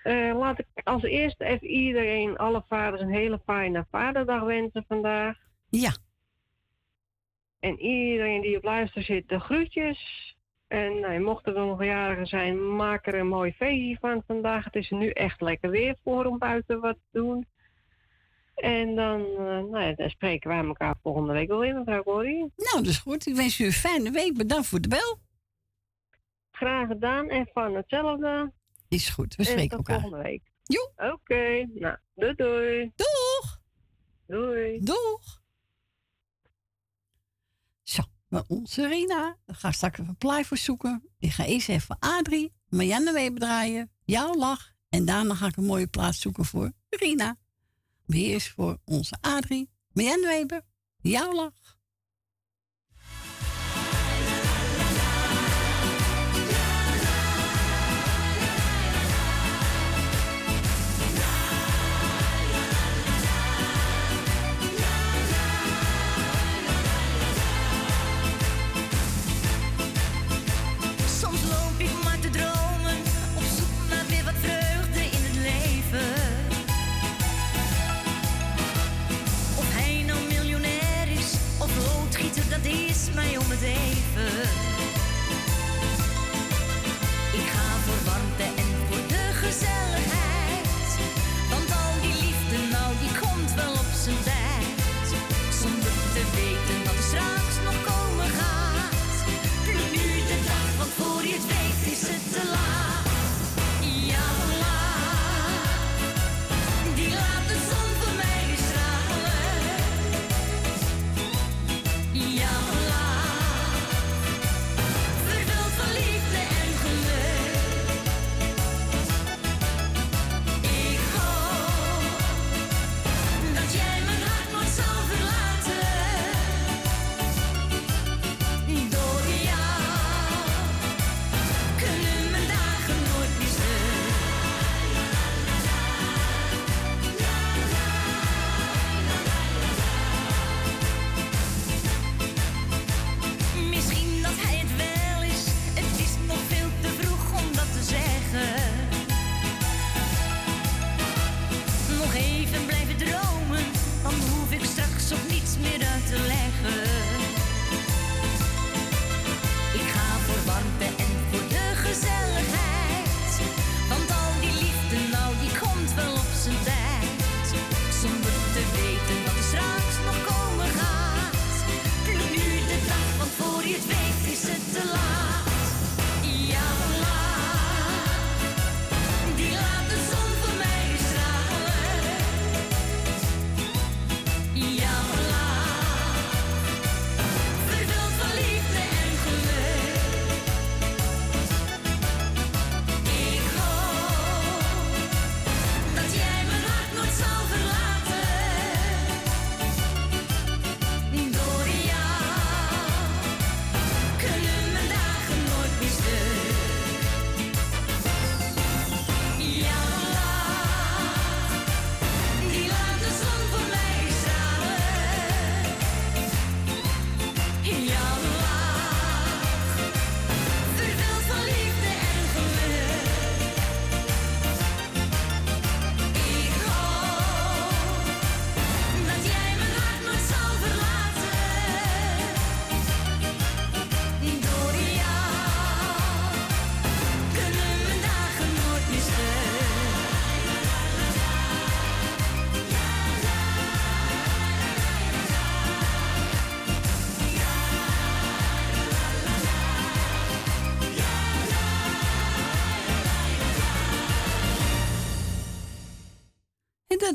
Eh, laat ik als eerste even iedereen, alle vaders, een hele fijne vaderdag wensen vandaag. Ja. En iedereen die op luister zit, de groetjes. En nou, mochten er nog jarigen zijn, maak er een mooi feestje van vandaag. Het is nu echt lekker weer voor om buiten wat te doen. En dan, eh, nou ja, dan spreken wij elkaar volgende week wel weer, mevrouw Corrie. Nou, dat is goed. Ik wens u een fijne week. Bedankt voor de bel. Graag gedaan en van hetzelfde. Is goed, we En spreken elkaar. volgende week. Oké, nou, doei doei. Doeg. Doei. Doeg. Maar onze Rina. Ik ga straks even plaai voor zoeken. Ik ga eerst even Adrie, Marianne draaien. Jouw lach. En daarna ga ik een mooie plaats zoeken voor Rina. Maar eerst voor onze Adrie, Marianne Weber. Jouw lach.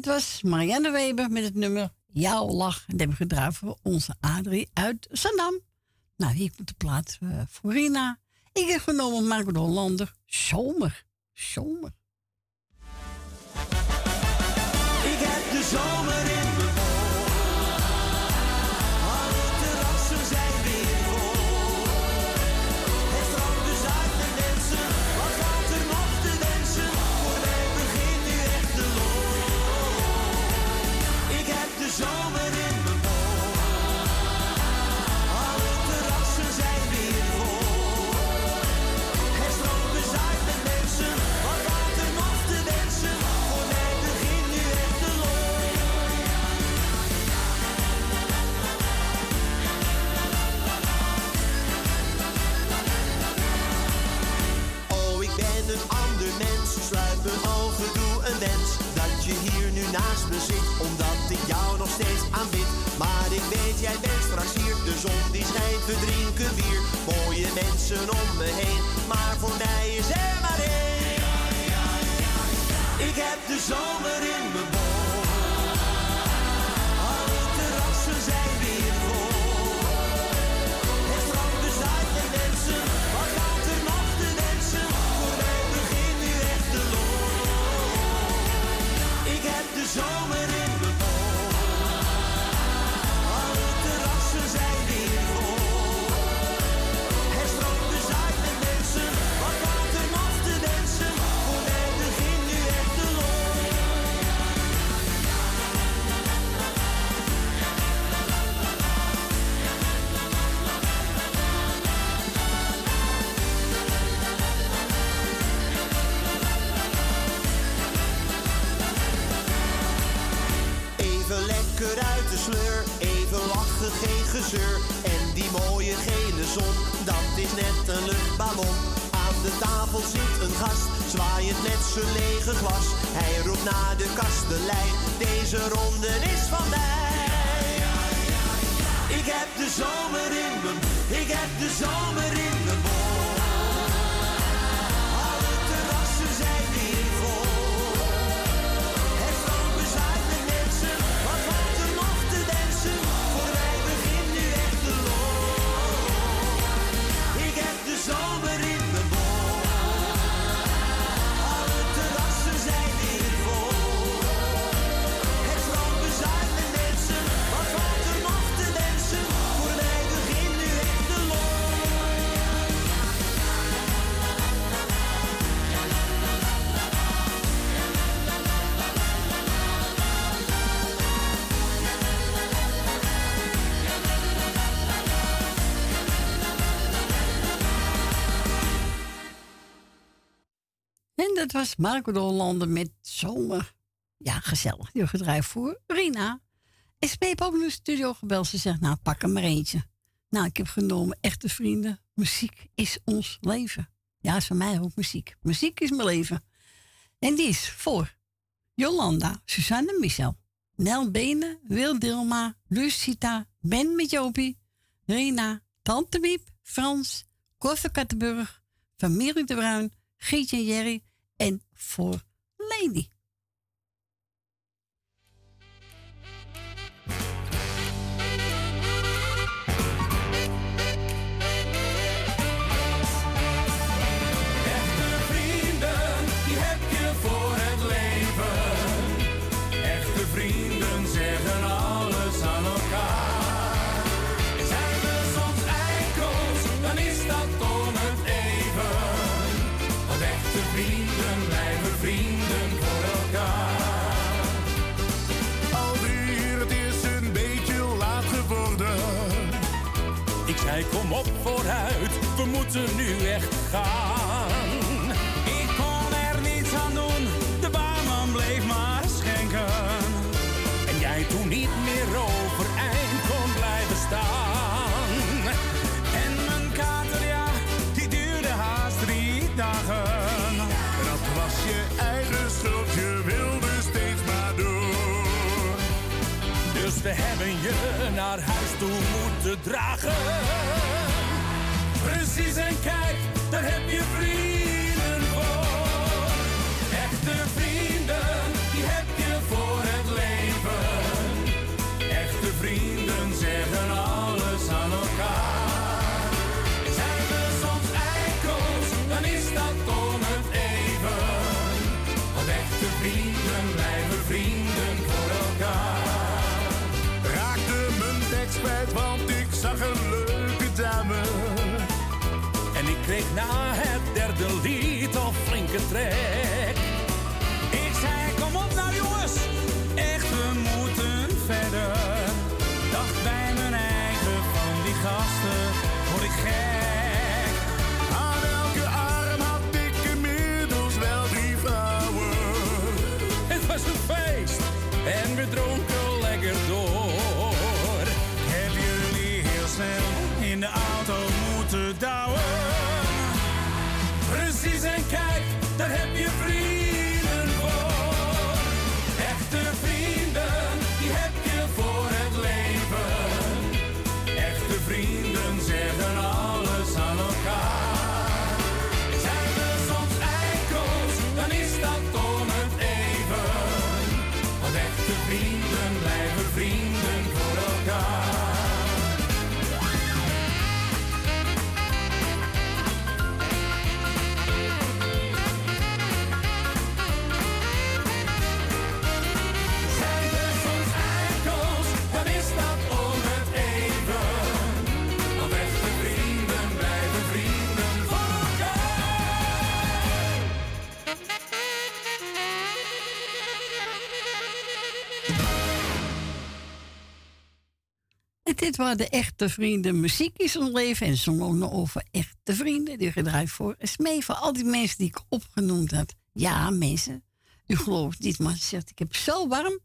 dat was Marianne Weber met het nummer Jouw Lach. En dat hebben we gedraaid voor onze Adrie uit Zandam. Nou, hier komt de plaat uh. Ik heb genomen Marco de Hollander. Zomer. Zomer. Ik heb de zomer al gedoe een wens dat je hier nu naast me zit, omdat ik jou nog steeds aanbid. Maar ik weet, jij bent straks hier, de zon die schijnt, we drinken bier. Mooie mensen om me heen, maar voor mij is er maar één. Ik heb de zomer in en die mooie gele zon, dat is net een luchtballon. Aan de tafel zit een gast, zwaaiend met zijn lege glas. Hij roept naar de kastelein, deze ronde is van mij. Ik heb de zomer in me, ik heb de zomer in me. Was Marco de Hollander met zomer. Ja, gezellig. Die gedraaid voor Rina. Spee heeft ook in de studio gebeld. Ze zegt, nou, pak er maar eentje. Nou, ik heb genomen Echte Vrienden. Muziek is ons leven. Ja, is voor mij ook muziek. Muziek is mijn leven. En die is voor Jolanda, Suzanne Michel, Nel Benen, Wil Dilma, Lucita, Ben met Jopie, Rina, Tante Wiep, Frans, Koffer Kattenburg, Familie de Bruin, Gietje en Jerry en voor Lady. Kom op vooruit, we moeten nu echt gaan. Ik kon er niets aan doen, de barman bleef maar schenken. En jij toen niet meer overeind kon blijven staan. En mijn kater, ja, die duurde haast drie dagen. Dat was je eigen schuld, je wilde steeds maar door. Dus we hebben je naar huis toe dragen. Precies en kijk, daar heb je vrienden na het derde lied al flinke trek. Dit waren de echte vrienden. Muziek is ons leven. En zong ook nog over echte vrienden. Die gedraaid voor Smee. Voor al die mensen die ik opgenoemd had. Ja, mensen. U gelooft niet, maar ze zegt: Ik heb zo warm.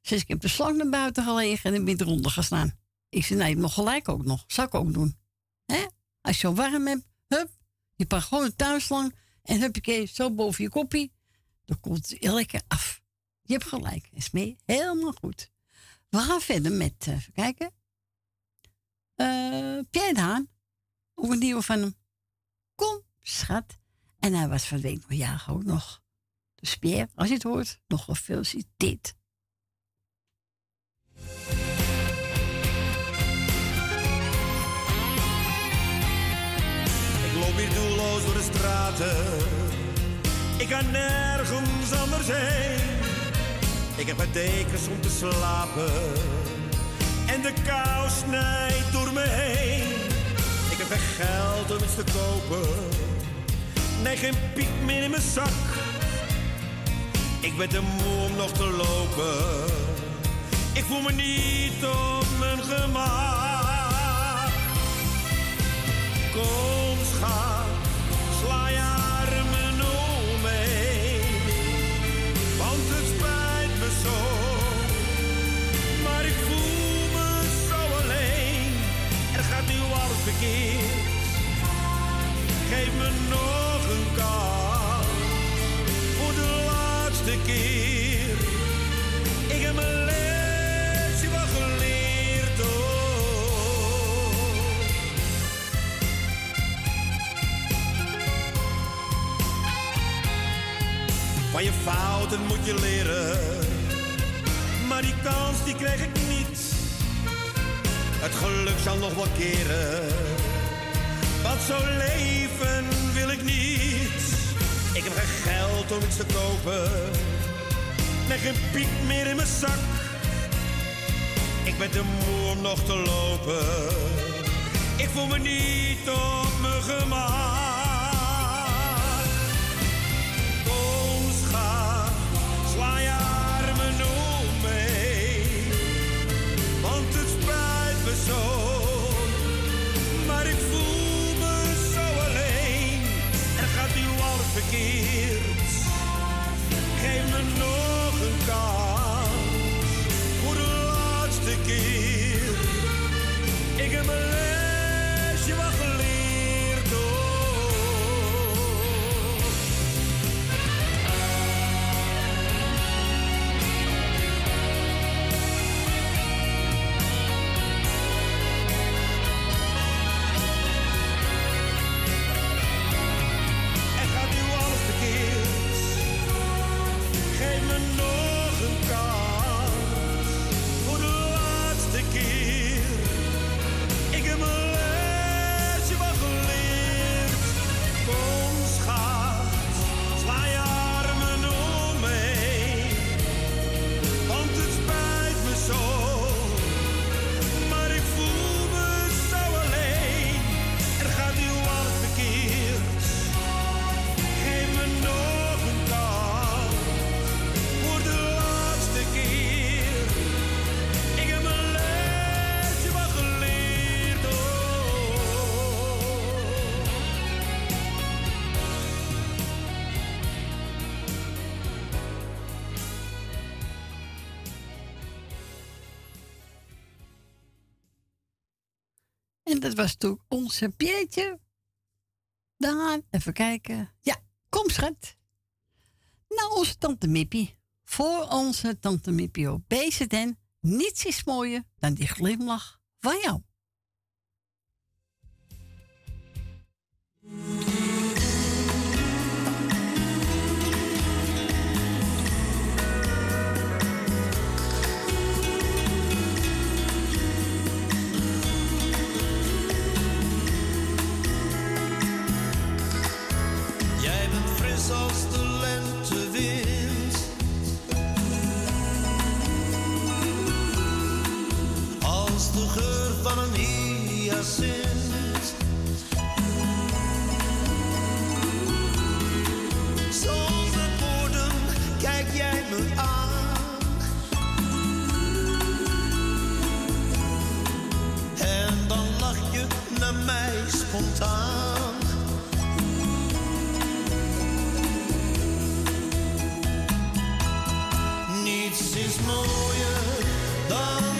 Ze Ik heb de slang naar buiten gelegen en ik ben eronder gestaan. Ik zei: Nee, nog gelijk ook nog. Zou ik ook doen. Hè? Als je warm hebt, hup, je pakt gewoon een tuinslang en hup je zo boven je koppie. Dan komt het lekker af. Je hebt gelijk, is mee helemaal goed. We gaan verder met, eh, even kijken. Eh Pierre nieuwe van hem. Kom, schat. En hij was van de week ook nog. Dus Pierre, als je het hoort, nog gefeliciteerd. Ik loop hier doelloos door de straten. Ik kan nergens anders heen. Ik heb mijn dekens om te slapen. En de kou snijdt door me heen. Ik heb geen geld om iets te kopen. Nee, geen piek meer in mijn zak. Ik ben te moe om nog te lopen. Ik voel me niet op mijn gemak. Kom schat, sla Geef me nog een kans, voor de laatste keer. Ik heb mijn lesje wel geleerd, oh. Van je fouten moet je leren. Maar die kans die krijg ik niet. Het geluk zal nog wel keren. Want zo leven wil ik niet. Ik heb geen geld om iets te kopen. Nee, geen piek meer in mijn zak. Ik ben te moe om nog te lopen. Ik voel me niet op mijn gemak. Geef me nog een kans, voor de laatste keer. Ik heb mijn dat was toen onze Piertje. Daan, even kijken. Ja, kom schat. Nou, onze tante Mippie. Voor onze tante Mippie op BZN. Niets is mooier dan die glimlach van jou. Als de lentewind. Als de geur van een hyacint. Zonder woorden kijk jij me aan. En dan lach je naar mij spontaan. Mooier dan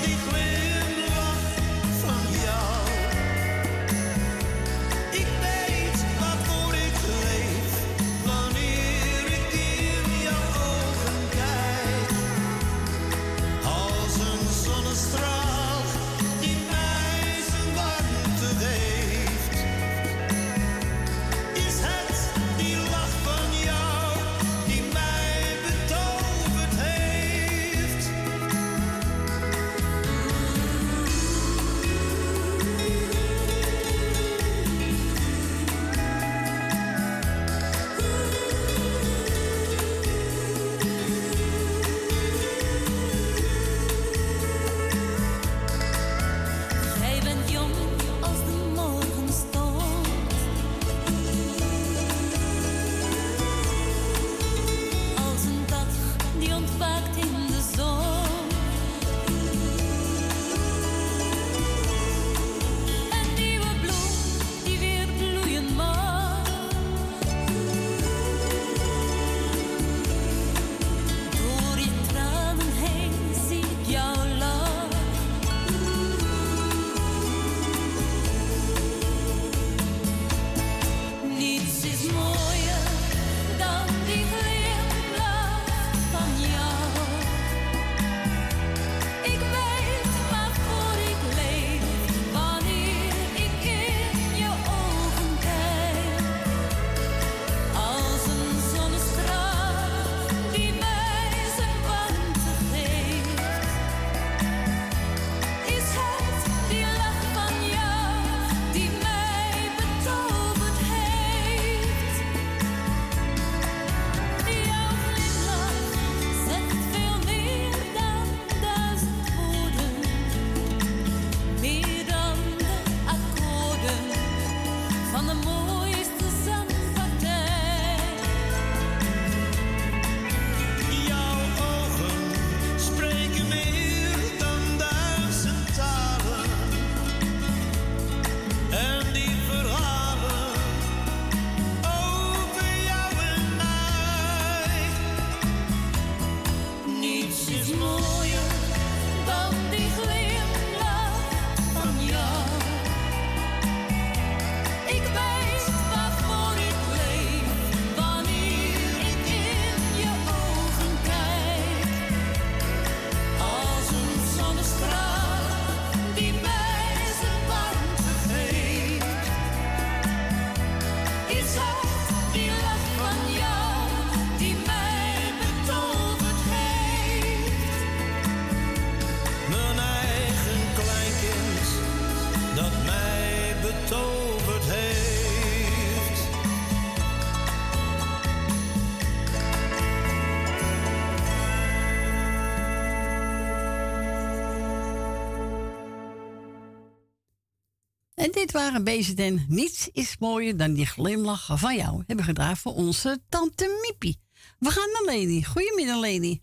dit waren bezig en niets is mooier dan die glimlach van jou. Hebben gedaan voor onze tante Miepie. We gaan naar Leni. Goedemiddag, Leni.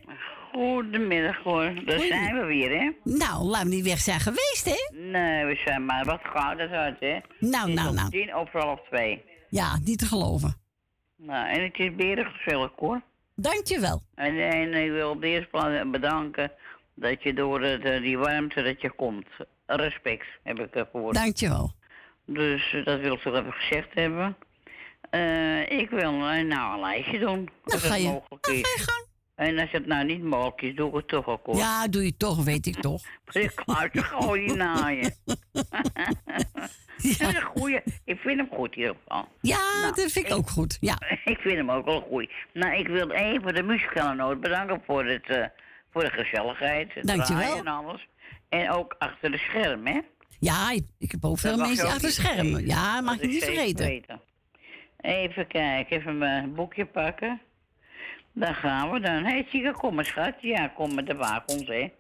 Goedemiddag hoor, daar zijn we weer hè. Nou, laat me niet weg zijn geweest, hè? Nee, we zijn maar wat goud uit hè. Nou, nou, nou. Tien over half twee. Ja, niet te geloven. Nou, en het is weer gezellig hoor. Dankjewel. En, en ik wil op de eerste plaats bedanken dat je door het, eh, die warmte dat je komt. Respect heb ik ervoor. Dankjewel. Dus eh, dat wil ik toch even gezegd hebben. Eh, ik wil nou een lijstje doen. als ga je- mogelijk is. En als het nou niet mogelijk is, doe ik het toch ook hoor. Ja, doe je toch, weet ik toch. Ik klaar te gooien naar je. Een goeie. Ik vind hem goed in ieder geval. Ja, Nou, dat vind ik ook goed. Ja. Ik vind hem ook wel goed. Nou, ik wil even de muzikale noot bedanken voor, het, eh, voor de gezelligheid. Het Dankjewel. draaien en alles. En ook achter de schermen, hè? Ja, ik, heb ook veel Dat mag mensen je ook achter schermen. Ja, mag je niet vergeten. weten. Even kijken, even mijn boekje pakken. Daar gaan we dan. Hé, hey, Chica, kom maar, schat. Ja, kom met de wagens, hè.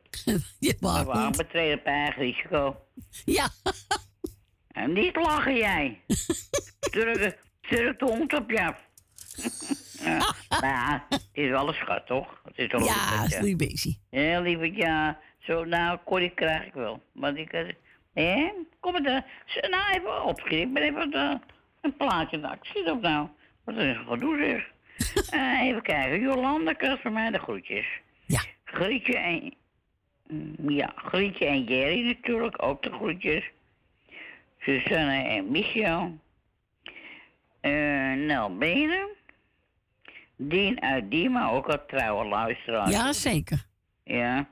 Je De wagen betreden op eigen risico. Ja. En niet lachen, jij. Turk, Turk de hond op je af. ja, ja, het is wel een schat, toch? Het is wel een Ja, is niet bezig. Ja, lieverd, ja. Zo, nou, Corrie krijg ik wel. Want ik... eh, Hé? Kom maar, de, z- nou even opschieten. Ik ben even eh, een plaatje naar. Ik zie op nou. Wat is een gedoe zeg. Eh, even kijken. Jolanda krijgt van mij de groetjes. Ja. Grietje en... mm, Ja, Grietje en Jerry natuurlijk, ook de groetjes. Susanne en Michel. Eh Nel Benen. Dien uit Diemen, ook al trouwe luisteraar. Ja, zeker. Ja.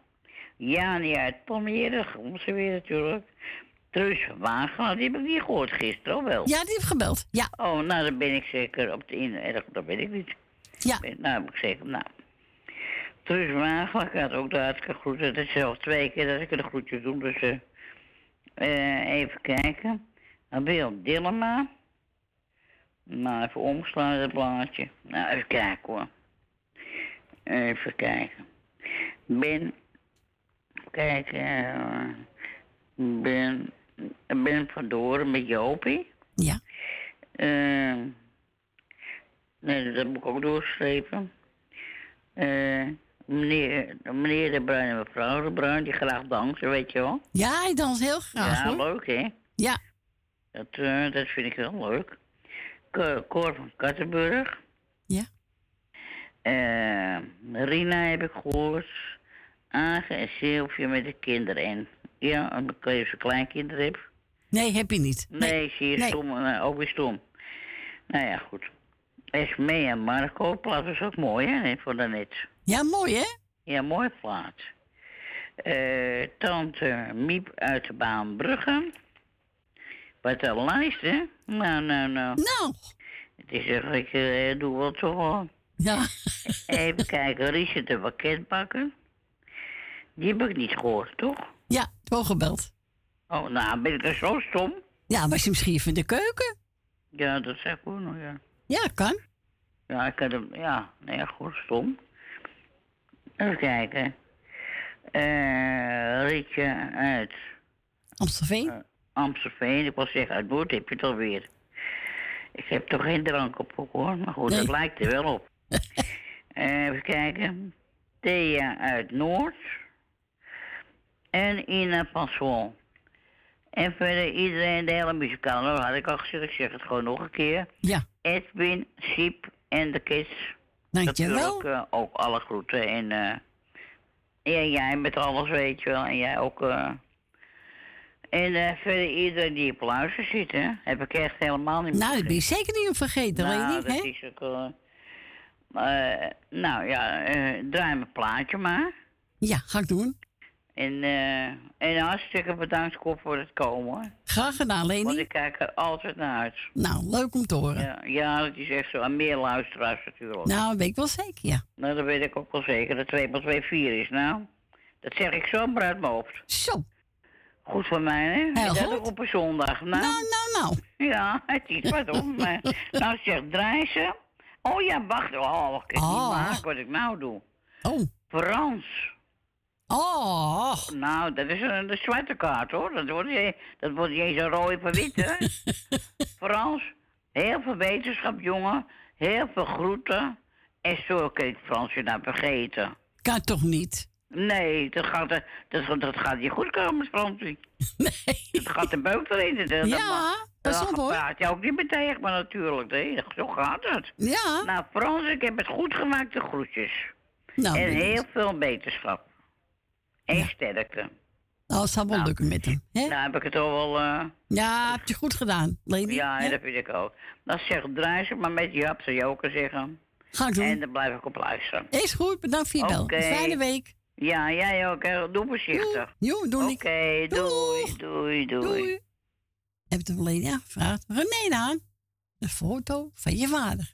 Jani uit Palmere, Gromse weer natuurlijk. Truus Wagenaar, die heb ik niet gehoord gisteren, wel? Ja, die heeft gebeld. Ja. Oh, nou, dan ben ik zeker op de in... eh, Dat weet ik niet. Ja. Ben- Nou, heb ik zeker, nou. Truus Wagenaar, ik had ook de hartelijke groeten. Dat is al twee keer dat ik de groetjes doe, dus... eh, eh, even kijken. Dan Wil Dillema. Nou, even omslaan het blaadje. Nou, even kijken hoor. Even kijken. Ben... Kijk, eh... Ben... Ben van Doren met Jopie. Ja. Eh, nee, dat moet ik ook doorstrepen. Eh, meneer, meneer de Bruin en mevrouw de Bruin, die graag dansen, weet je wel. Ja, hij danst heel graag, ja, hoor. leuk, hè? Ja. Dat, eh, dat vind ik wel leuk. Cor van Kattenburg. Ja. Rina heb ik gehoord. Age en Sylvia met de kinderen. En ja, omdat ik even kleinkinderen heb. Nee, heb je niet. Nee, zie je, Nee. stom. eh, ook weer stom. Nou ja, goed. Esme en Marco, plaat is ook mooi, hè, voor daarnet. Ja, mooi, hè? Ja, mooi plaat. Eh, tante Miep uit de Baanbrugge. Wat een lijst, hè? Nou, nou, nou. Nou. Het is eigenlijk, eh, doe wel toch wel. Ja. Even kijken, Richard de pakketbakken. Die heb ik niet gehoord, toch? Ja, wel gebeld. Oh, nou, ben ik er zo stom? Ja, was je misschien even in de keuken? Ja, dat zeg ik ook nog, ja. Ja, kan. Ja, ik had hem, ja, nee, goed, stom. Even kijken. Eh Rietje uit Amstelveen? Amstelveen, ik wil zeggen, uit Noord heb je het alweer. Ik heb toch geen drank op hoor. Maar goed, Nee. dat lijkt er wel op. Eh, even kijken. Thea uit Noord. En Ina Paswol. En verder iedereen, de hele muzikale, dat had ik al gezegd, ik zeg het gewoon nog een keer. Ja. Edwin, Siep en de kids. Dankjewel. Natuurlijk eh, ook alle groeten. En eh, ja, jij met alles, weet je wel. En jij ook. eh. en eh, verder iedereen die op luister zit, hè. Heb ik echt helemaal niet Nou, dat ben je zeker niet om vergeten, nou, Leni, dat hè? is ook... eh, eh, nou ja, eh, draai mijn plaatje maar. Ja, ga ik doen. En, eh, en hartstikke bedankt Kop, voor het komen. hoor. Graag gedaan, Leni. Want ik kijk er altijd naar uit. Nou, leuk om te horen. Ja, ja, dat is echt zo. En meer luisteraars natuurlijk. Nou, weet ik wel zeker, ja. Nou, dat weet ik ook wel zeker. Dat 2 plus 2 4 is nou. Dat zeg ik zo maar uit mijn hoofd. Zo. Goed voor mij, hè? Heel dat ook op een zondag. Nou, nou, nou. Ja, het is wat om. nou zegt Drijzen. Oh ja, wacht. Oh, ik kan Oh. niet maken wat ik nou doe. Oh. Frans. Oh. Nou, dat is een de zwarte kaart, hoor. Dat wordt niet, dat wordt niet eens een rode van wit, hè? Frans, heel veel wetenschap, jongen. Heel veel groeten. En zo kan ik Frans je nou vergeten. Kan toch niet? Nee, dat gaat, dat, dat, gaat niet goed komen Fransie. Nee. Dat gaat de beuk erin. Dat, Ja, pas op, hoor. praat je ook niet meer tegen me natuurlijk. Nee, zo gaat het. Ja. Nou, Frans, ik heb het goed gemaakt, de groetjes. Nou, en heel veel wetenschap. En sterkte. Nou, het zal wel lukken met hem, hè? Nou heb ik het al wel... eh, Ja, heb je goed gedaan, Leni. ja, dat vind ik ook. Dat zegt Druisen, maar met Jap zou je ook zeggen. Ga ik doen. En daar blijf ik op luisteren. Is goed, bedankt voor je bel. Fijne week. Ja, jij ook. hè. Doe voorzichtig. Jo, doe ik. Oké, doei, doei, doei. Heb je hem Leni aangevraagd? René aan. De foto van je vader.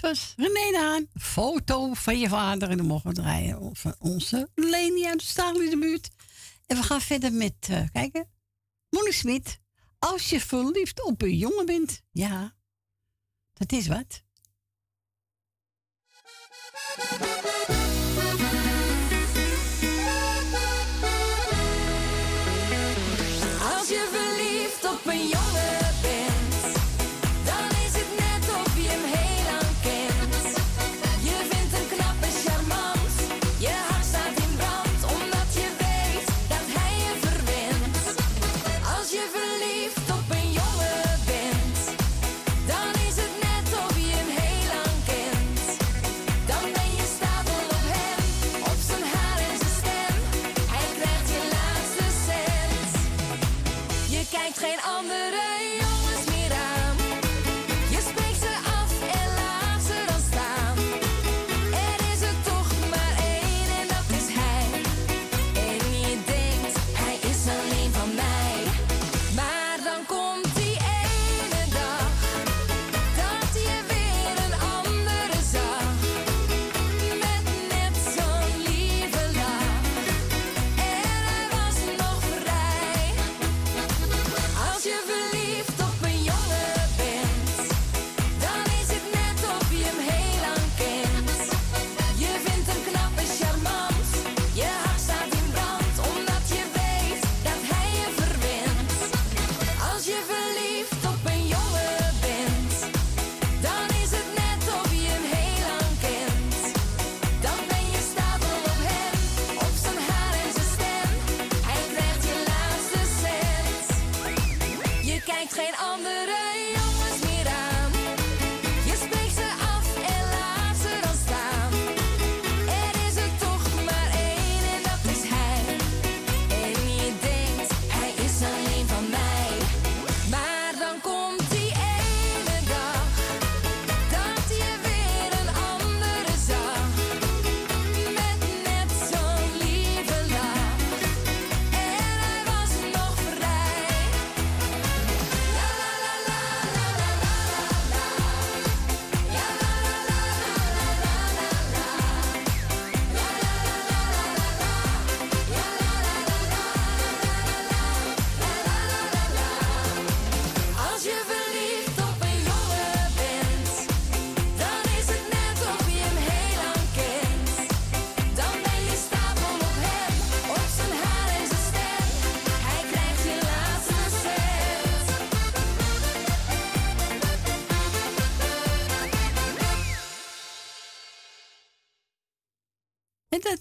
Het was René Haan, foto van je vader. En dan mogen we draaien van onze Leni uit de Staal in de buurt. En we gaan verder met, eh, kijken, Monique Smit. Als je verliefd op een jongen bent, ja, dat is wat.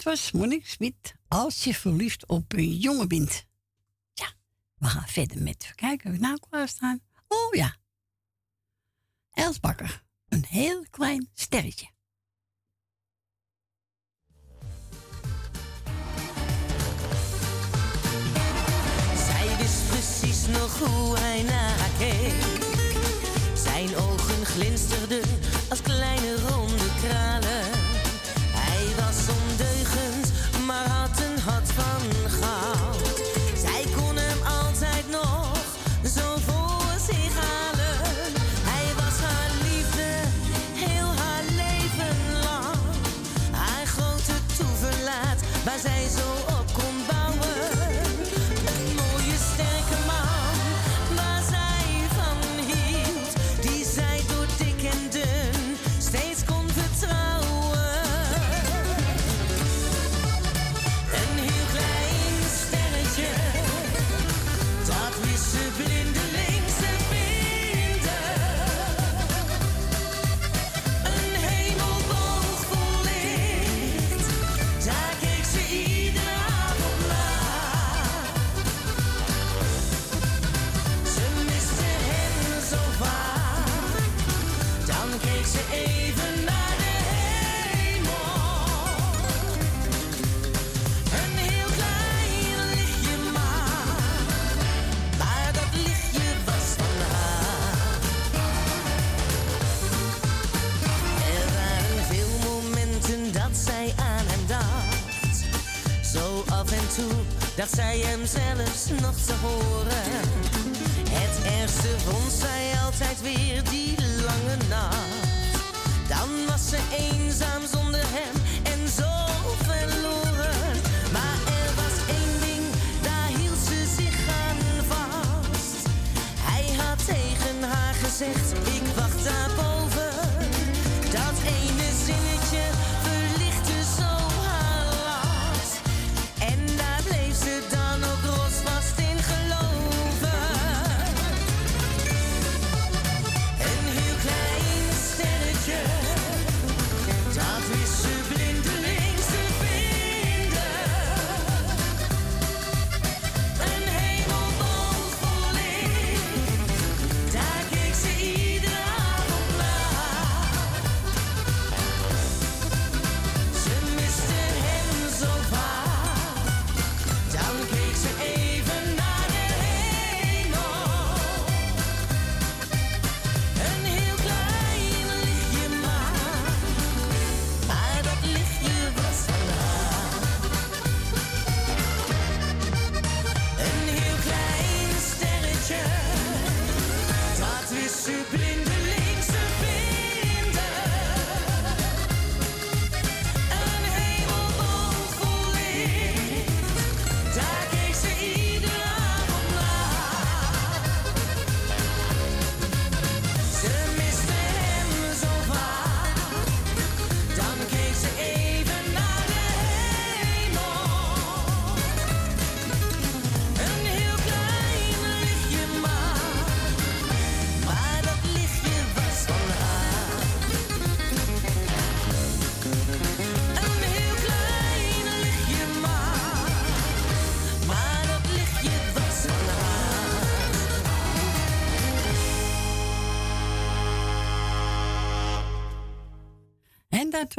Monique Smit, als je verliefd op een jongen bent. Ja, we gaan verder met kijken we nou klaarstaan. Oh ja, Elsbakker, een heel klein sterretje. Zij wist precies nog hoe hij naar keek. Zijn ogen glinsterden als kleine ronde kralen. van dat zij hem zelfs nog te horen. Het ergste vond zij altijd weer die lange nacht. Dan was ze eenzaam zonder hem en zo verloren. Maar er was één ding, daar hield ze zich aan vast. Hij had tegen haar gezegd, ik wacht daarboven.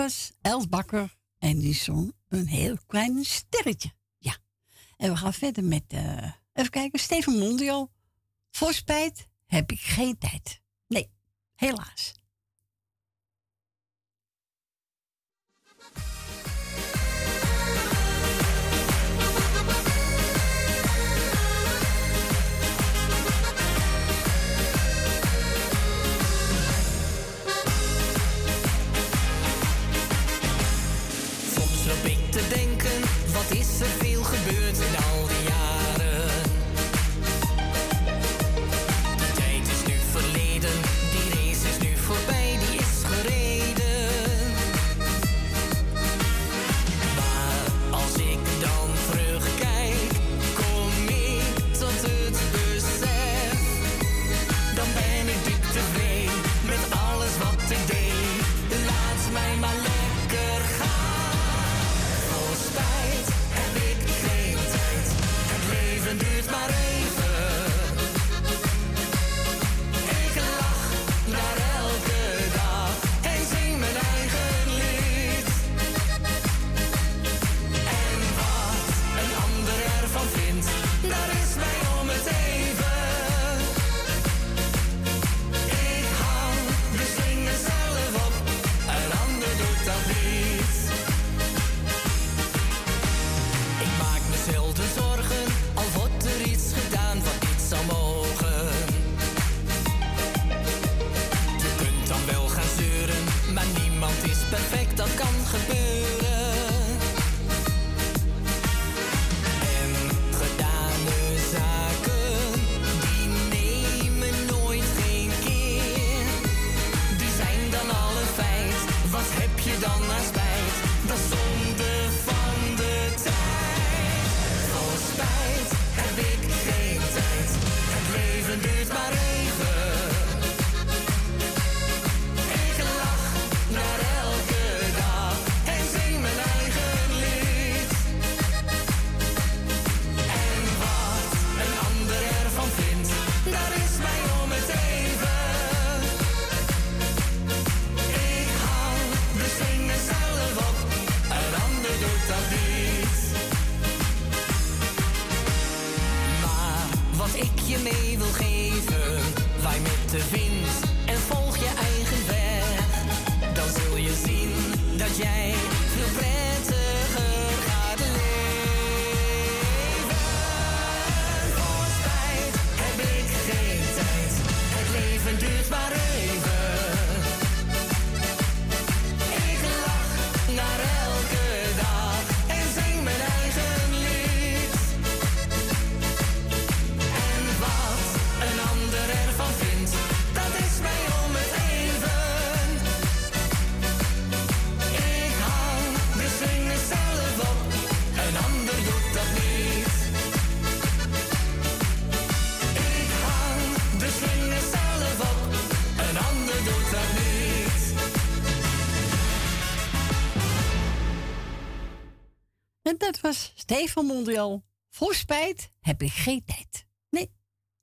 was Els Bakker en die zong een heel klein sterretje. Ja. En we gaan verder met, eh, even kijken, Steven Mondio. Voor spijt heb ik geen tijd. Nee, helaas. Stefan Mondial. Voor spijt heb ik geen tijd. Nee,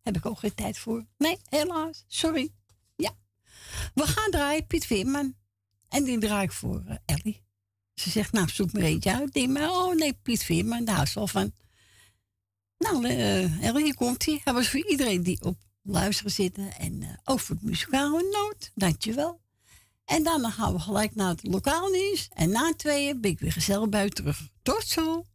heb ik ook geen tijd voor. Nee, helaas. Sorry. Ja. We gaan draaien Piet Veerman. En die draai ik voor eh, Ellie. Ze zegt, nou, zoek maar eentje uit. Denk maar, oh nee, Piet Veerman, daar ze wel van. Nou, eh Ellie, hier komt hij. Hij was voor iedereen die op luisteren zitten. En eh, ook voor het muzikale noot. Dankjewel. En dan gaan we gelijk naar het lokaal nieuws. En na tweeën ben ik weer gezellig bij terug. Tot zo.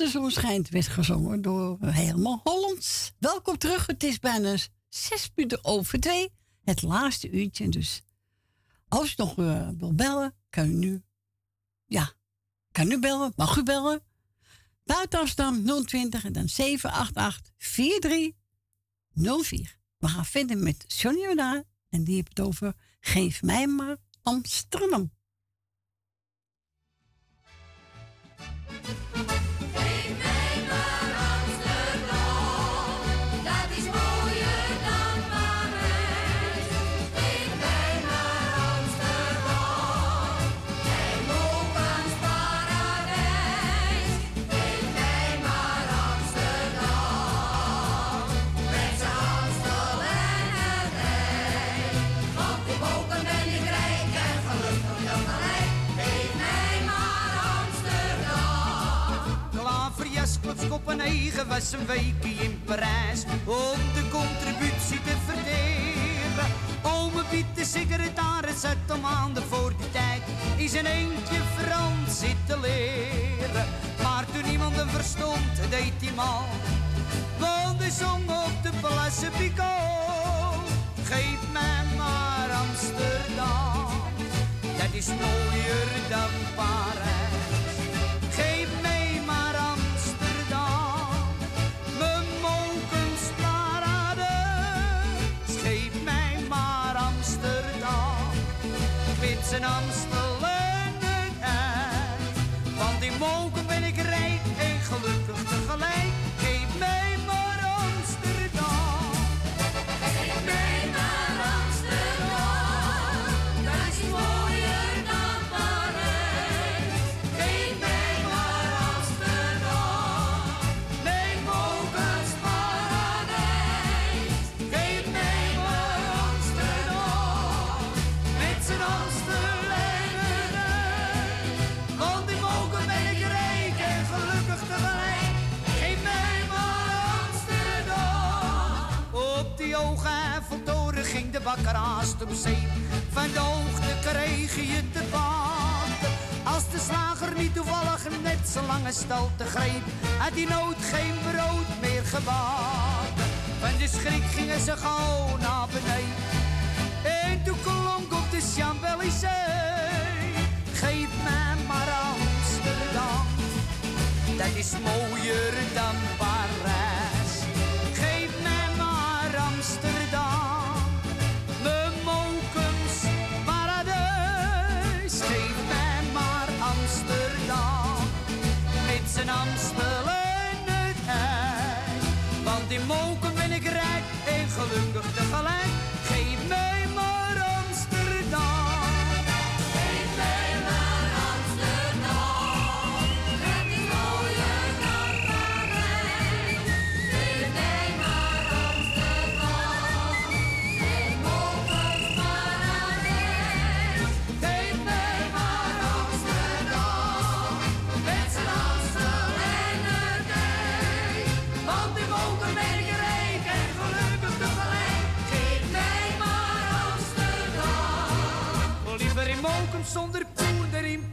De zon schijnt werd gezongen door helemaal Hollands. Welkom terug. Het is bijna zes minuten over twee. Het laatste uurtje. Dus als u nog eh, wil bellen, kan u nu. Ja, kan u bellen. Mag u bellen. Buiten Amsterdam 020 en dan 788 4304. We gaan verder met Johnny Jordaan. En die heeft het over Geef mij maar Amsterdam. Een in Parijs om de contributie te verdelen. Ome Piet, de secretaris, zat om maanden voor die tijd in zijn eentje Frans zitten leren. Maar toen iemand hem verstond, deed hij mal. Want hij zong op de Place Picot. Geef mij maar Amsterdam, dat is mooier dan Parijs. Met zijn Amstel de bakker haast op zee. Van de hoogte kreeg je te baten. Als de slager niet toevallig net zo lange stalte greep, had hij nooit geen brood meer gebakken. Van de schrik gingen ze gauw naar beneden. En toen klonk op de Champs-Élysées. Geef mij maar Amsterdam, dat is mooier dan zijn Amstelen uit. Want in moken ben ik rijk en gelukkig tegelijk.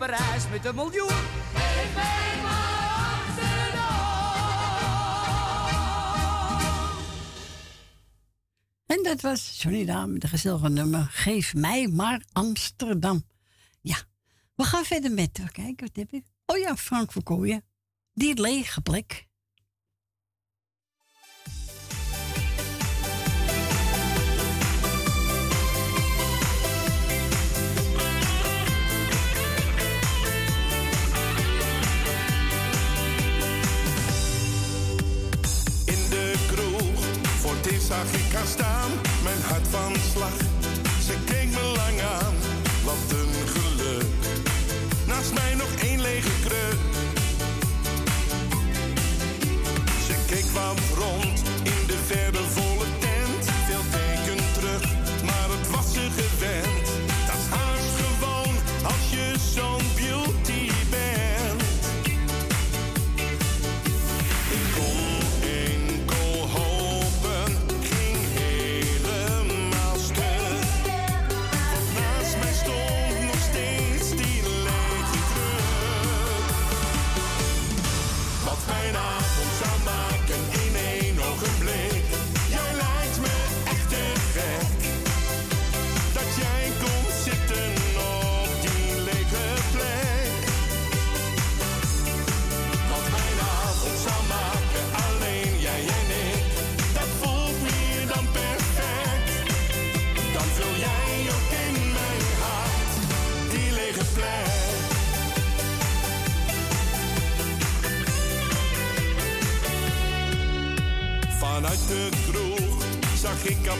Parijs met een miljoen. Ik ben maar Amsterdam. En dat was Johnny Dame met een gezellige nummer. Geef mij maar Amsterdam. Ja, we gaan verder met, eh, Kijk, wat heb ik? Oh ja, Frank Verkooyen. Die lege plek. zag ik haar staan, mijn hart van slag.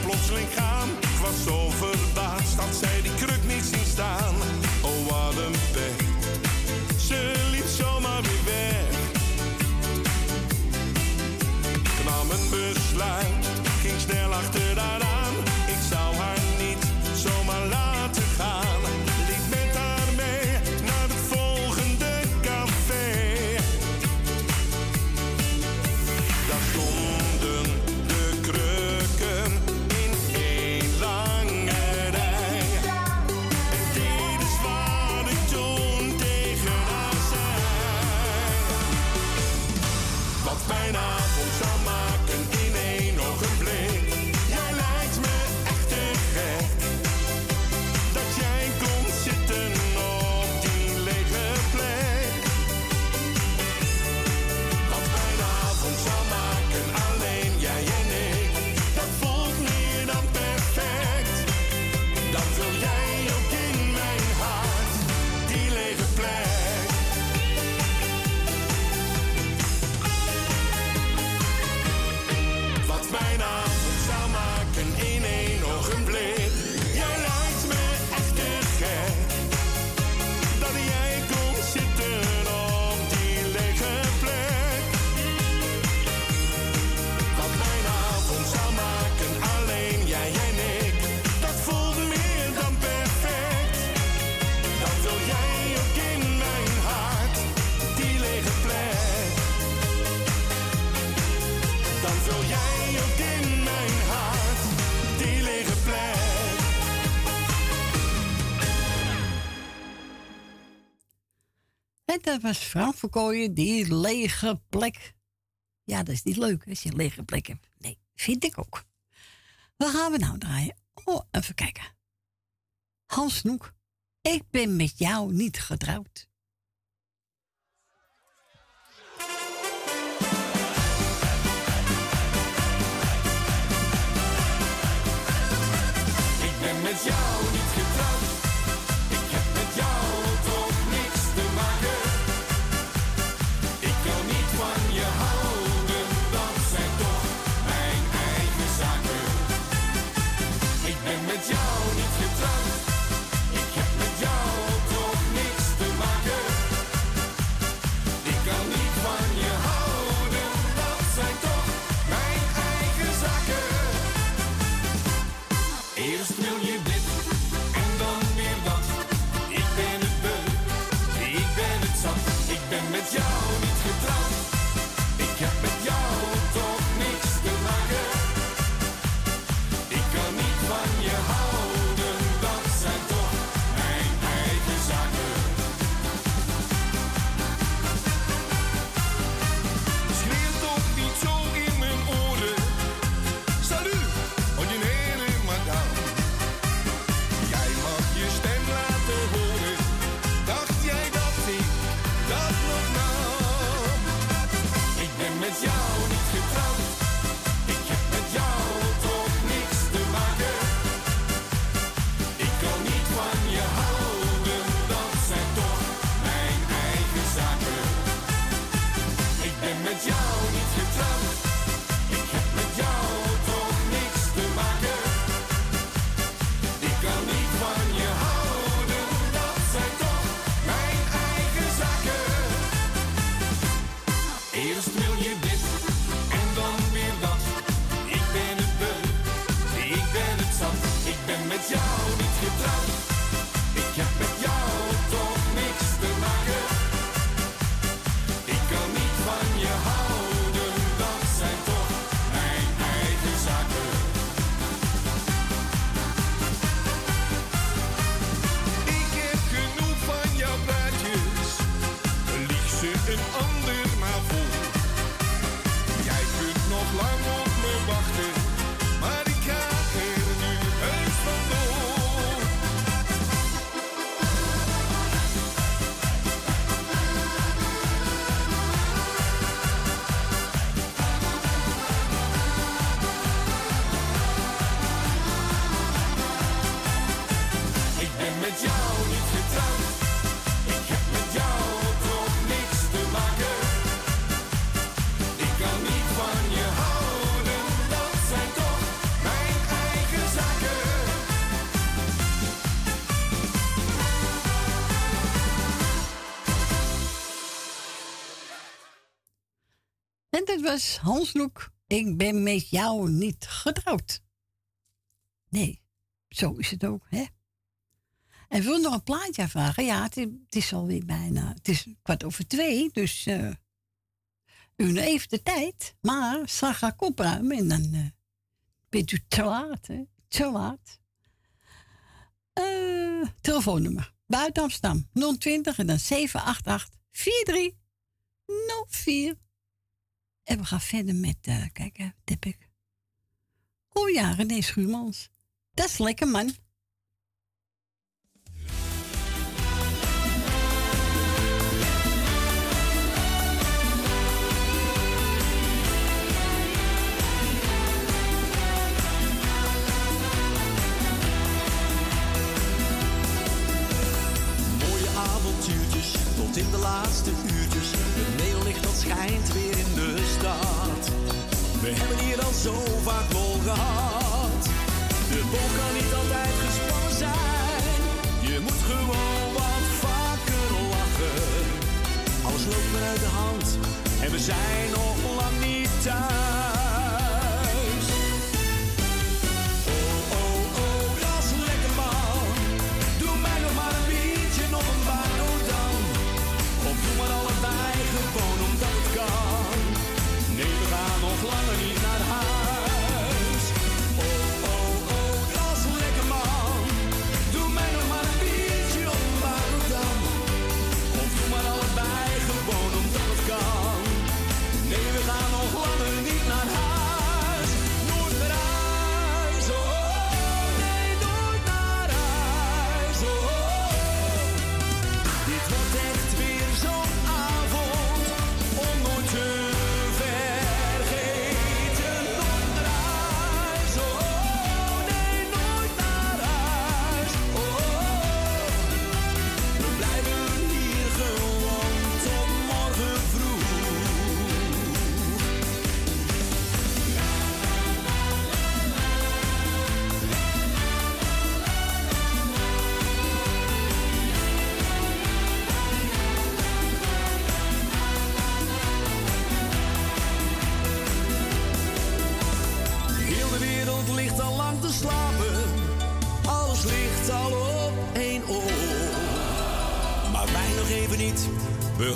plotseling gaan. Ik was zo verbaasd dat zij die kruk niet zien staan. dat was Frank Verkooyen, die lege plek. Ja, dat is niet leuk als je een lege plek hebt. Nee, vind ik ook. Waar gaan we nou draaien? Oh, even kijken. Hans Noek, ik ben met jou niet getrouwd. Ik ben met jou niet Yeah. het was Hans Loek. Ik ben met jou niet getrouwd. Nee, zo is het ook, hè? En wil nog een plaatje vragen? Ja, het, het, is alweer bijna. Het is kwart over twee, dus. Uh, u heeft de tijd, maar straks ga ik opruimen en dan uh, bent u te laat. Te laat. Eh, telefoonnummer. Buiten Amsterdam 020 en dan 788 43 04. En we gaan verder met, uh, kijk, tip ik. Oh ja, René Schuurmans. Dat is lekker, man. in de laatste uurtjes schijnt weer in de stad. We hebben hier al zo vaak lol gehad. De boog kan niet altijd gespannen zijn. Je moet gewoon wat vaker lachen. Alles loopt maar uit de hand en we zijn nog lang niet thuis.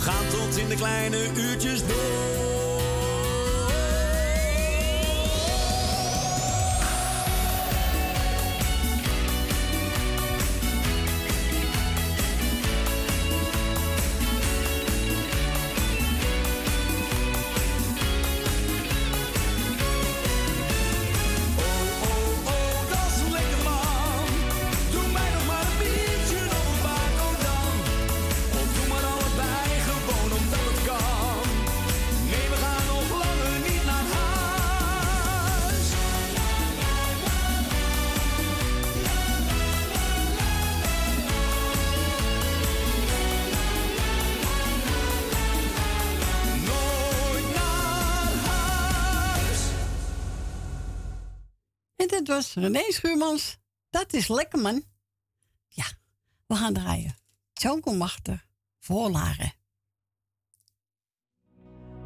We gaan tot in de kleine uurtjes door. René Schuurmans. Dat is lekker, man. Ja, we gaan draaien. Jonkelmachten voor Laren.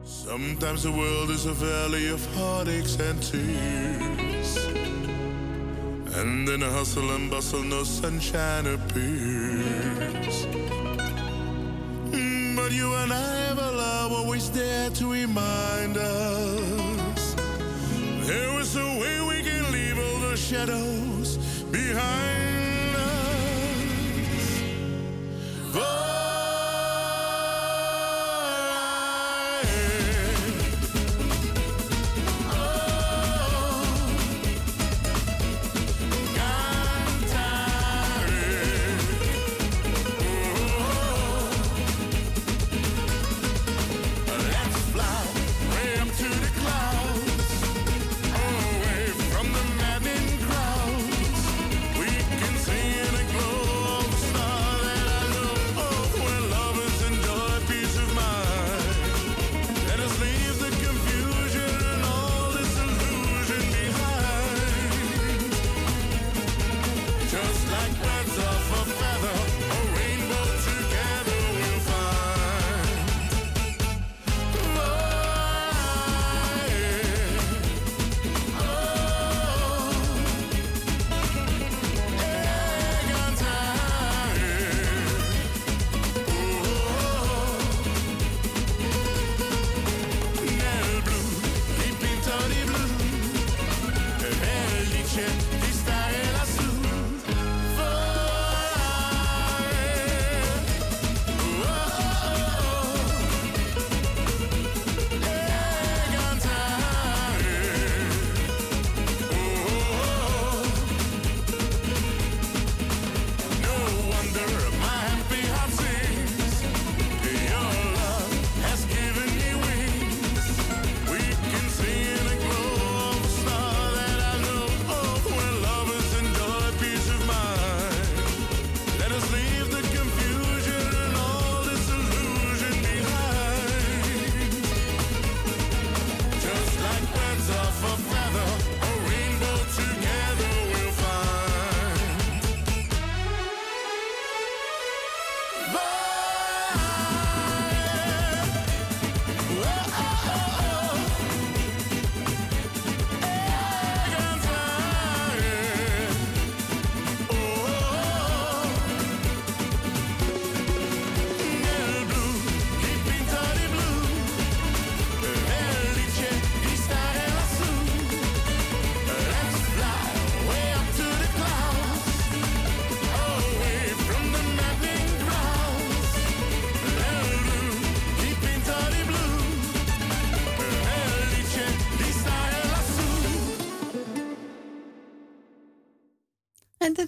Sometimes the world is a valley of heartaches and tears. And in a hustle and bustle, no sunshine appears. Mm, but you and I have a love always there to remind us. There was a way we shadows behind us. Oh.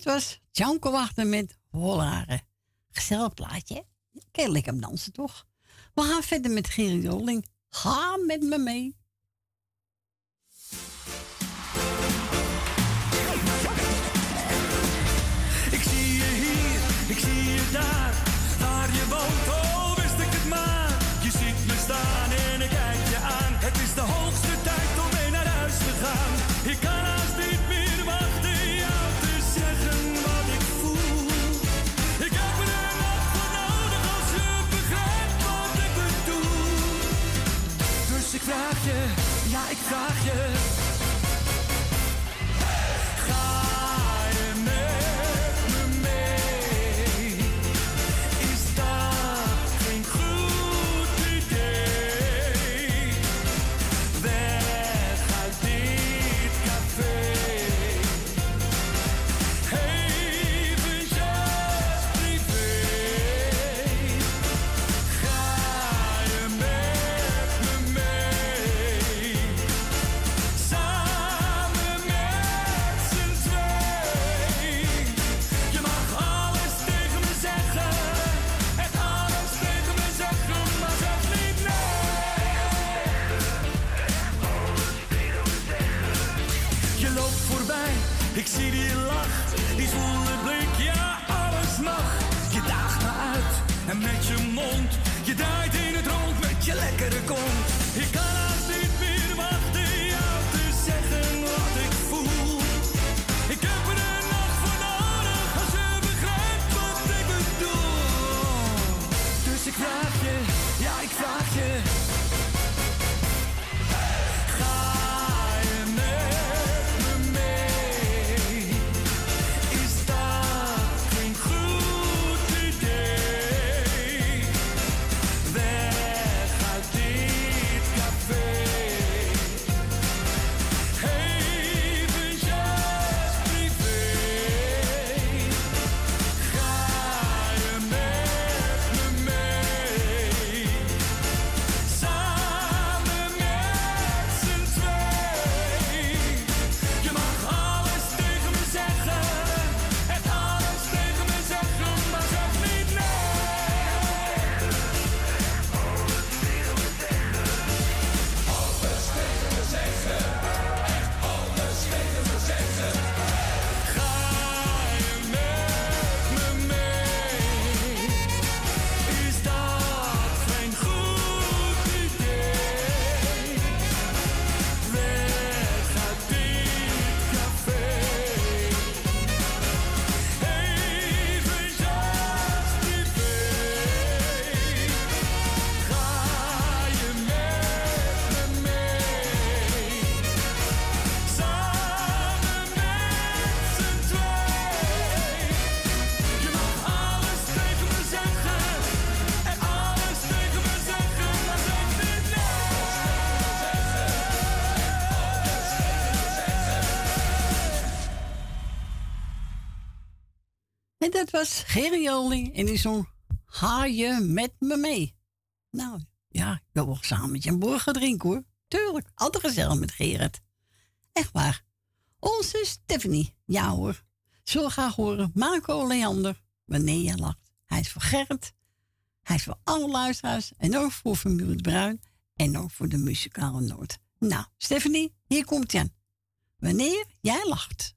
was Janko Wachter met Hollaren. Gezellig plaatje. Kijk hem dansen, toch? We gaan verder met Gerry Rolling. Ga met me mee. Je lekker was Gerry Joling en die zong Ga je met me mee? Nou, ja, ik wil wel samen met je een burger drinken hoor. Tuurlijk, altijd gezellig met Gerard. Echt waar. Onze Stephanie, ja hoor. Zo graag horen Marco Leander, wanneer je lacht. Hij is voor Gerrit, hij is voor alle luisteraars en ook voor familie Bruin en ook voor de muzikale Noord. Nou, Stephanie, hier komt hij aan. Wanneer jij lacht.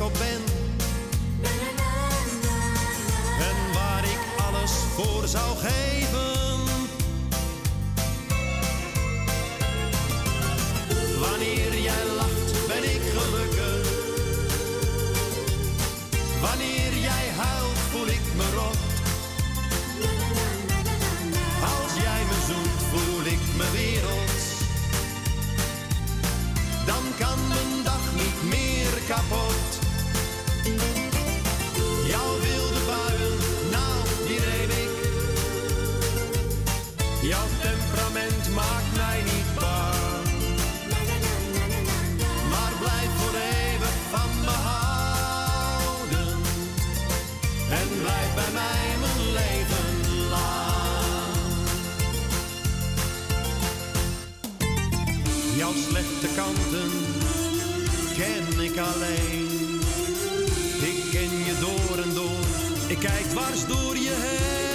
op ben. En waar ik alles voor zou geven. Wanneer jij lacht, ben ik gelukkig. Wanneer jij huilt, voel ik me rot. Slechte kanten ken ik alleen. Ik ken je door en door, ik kijk dwars door je heen.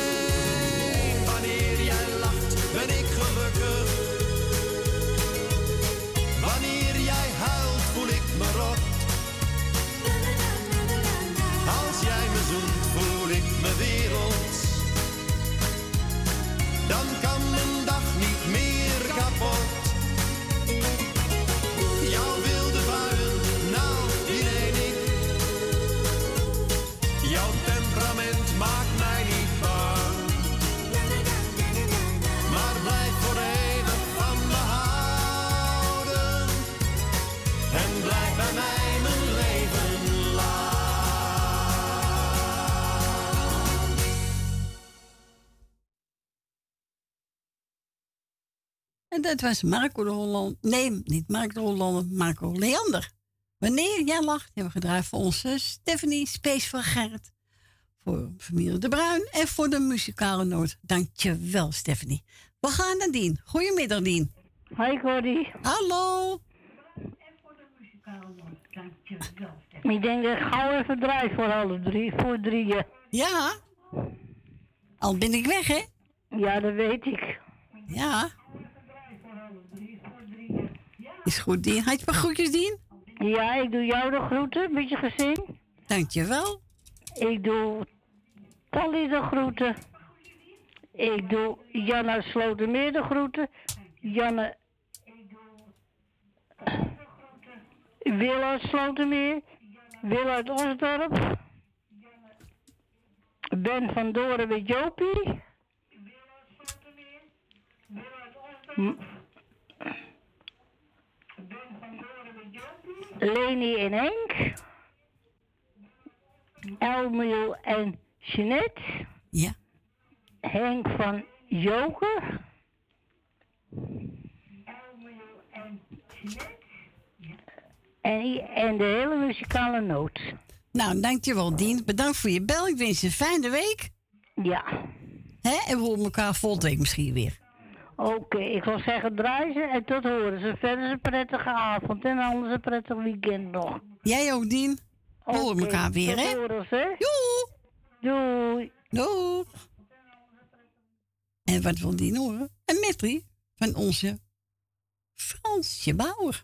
En dat was Marco de Holland. Nee, niet Marco de Hollander, Marco Leander. Wanneer jij lacht, hebben we gedraaid voor onze Stephanie, Space van Gerrit. Voor familie De Bruin en voor de muzikale noot. Dankjewel, Stephanie. We gaan naar Dien. Goedemiddag, Dien. Hoi, Cordy. Hallo. Ik denk dat ik gauw even draai voor alle drie, voor drieën. Ja. Al ben ik weg, hè? Ja, dat weet ik. Ja. Is goed, Dien. Had je maar groetjes, Dien? Ja, ik doe jou de groeten met je gezin. Dankjewel. Ik doe Tally de groeten. Ik doe Janna Slotermeer de groeten. Janne... Wil uit Slotermeer. Wil uit Osdorp. Ben van Doren met Jopie. M- Leni en Henk. Elmiel en Jeanette. Ja. Henk van Joker. En, i- en de hele muzikale noot. Nou, dankjewel, Dien. Bedankt voor je bel. Ik wens je een fijne week. Ja. Hè? En we horen elkaar volgende week misschien weer. Oké, ik wil zeggen draaien ze en tot horen ze. Verder een prettige avond en anders een prettig weekend nog. Jij ook, Dien. We horen elkaar weer, hè? horen ze. Joe. Doei. Doei. En wat wil Dien horen? Een medley van onze Fransje Bauer.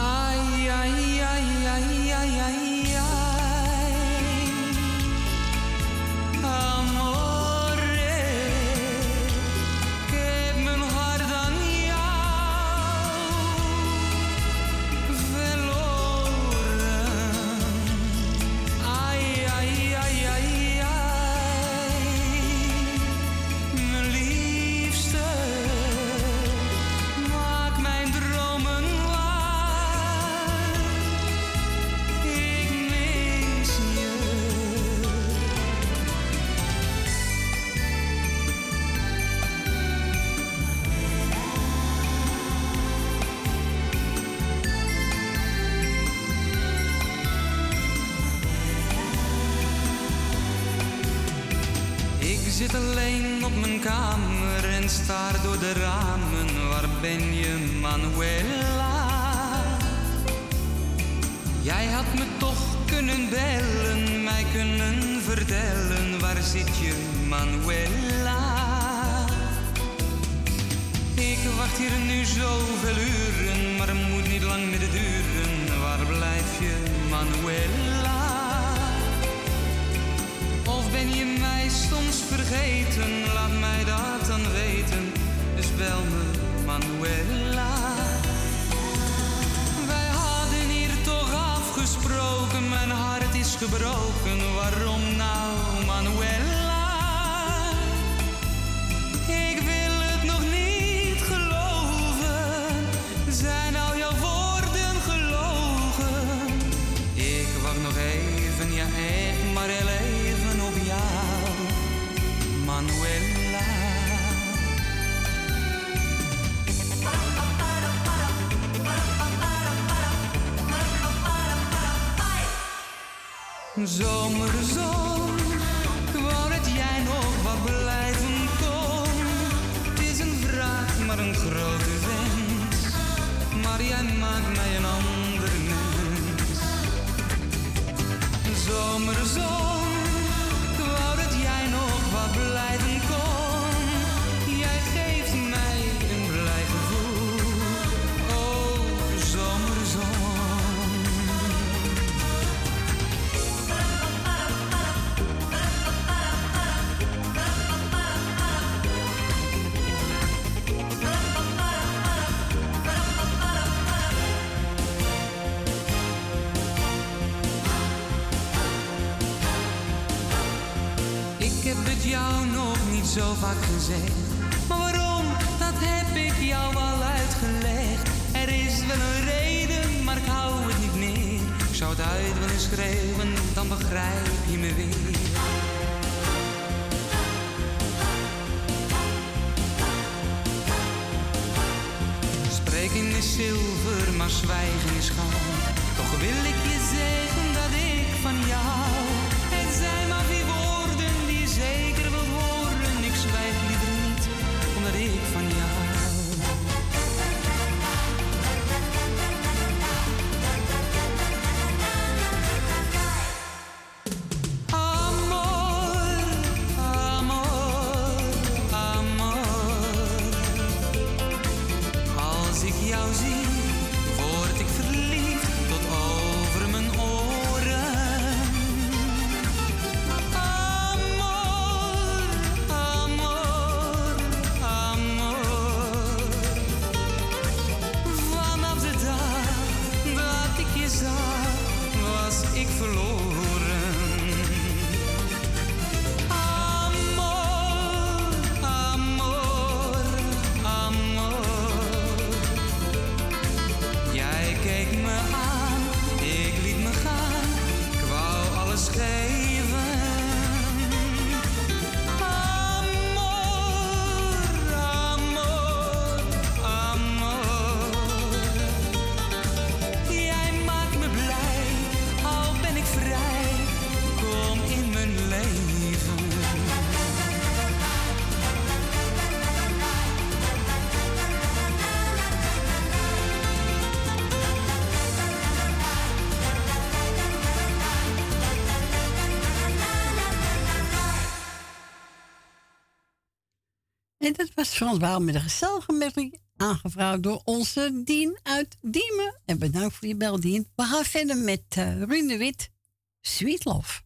I sky. was Frans Baal met een gezellige merrie, aangevraagd door onze Dien uit Diemen. En bedankt voor je bel, Dien. We gaan verder met eh, uh, Rune Wit, Sweet Love.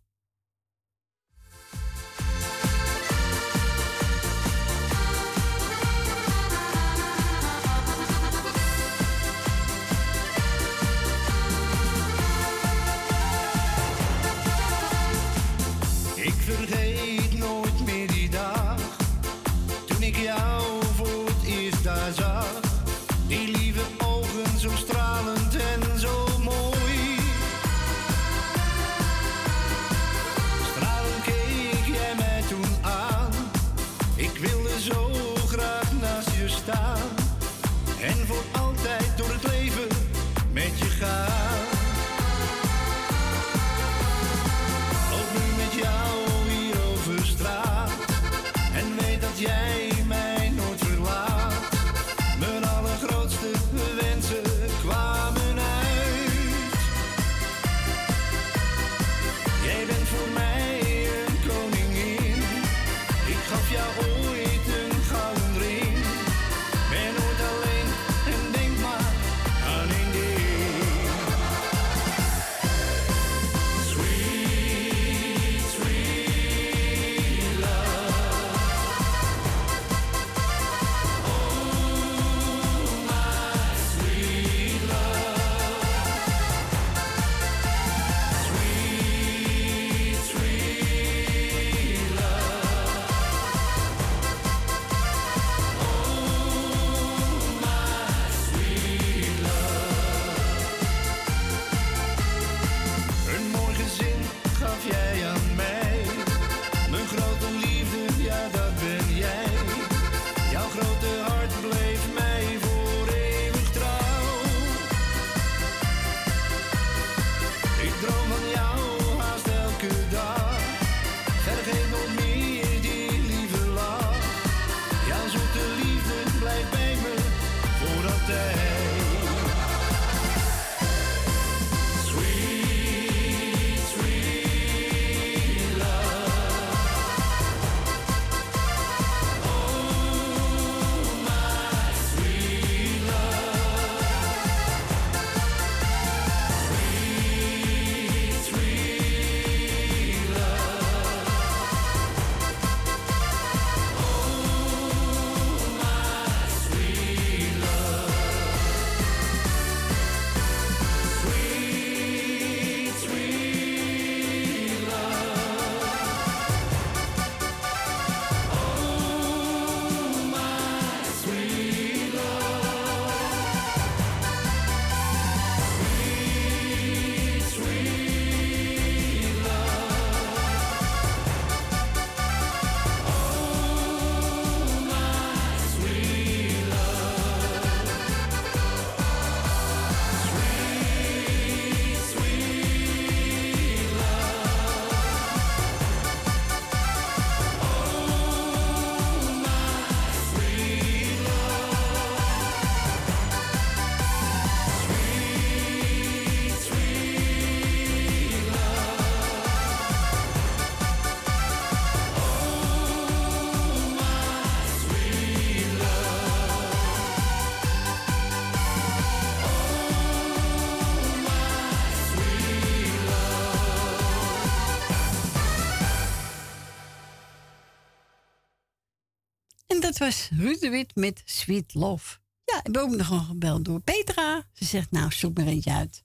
was Ruud de Wit met Sweet Love. Ja, ik ben ook nog gebeld door Petra. Ze zegt, nou, zoek maar eentje uit.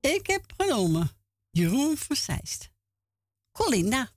Ik heb genomen Jeroen van Seist. Colinda.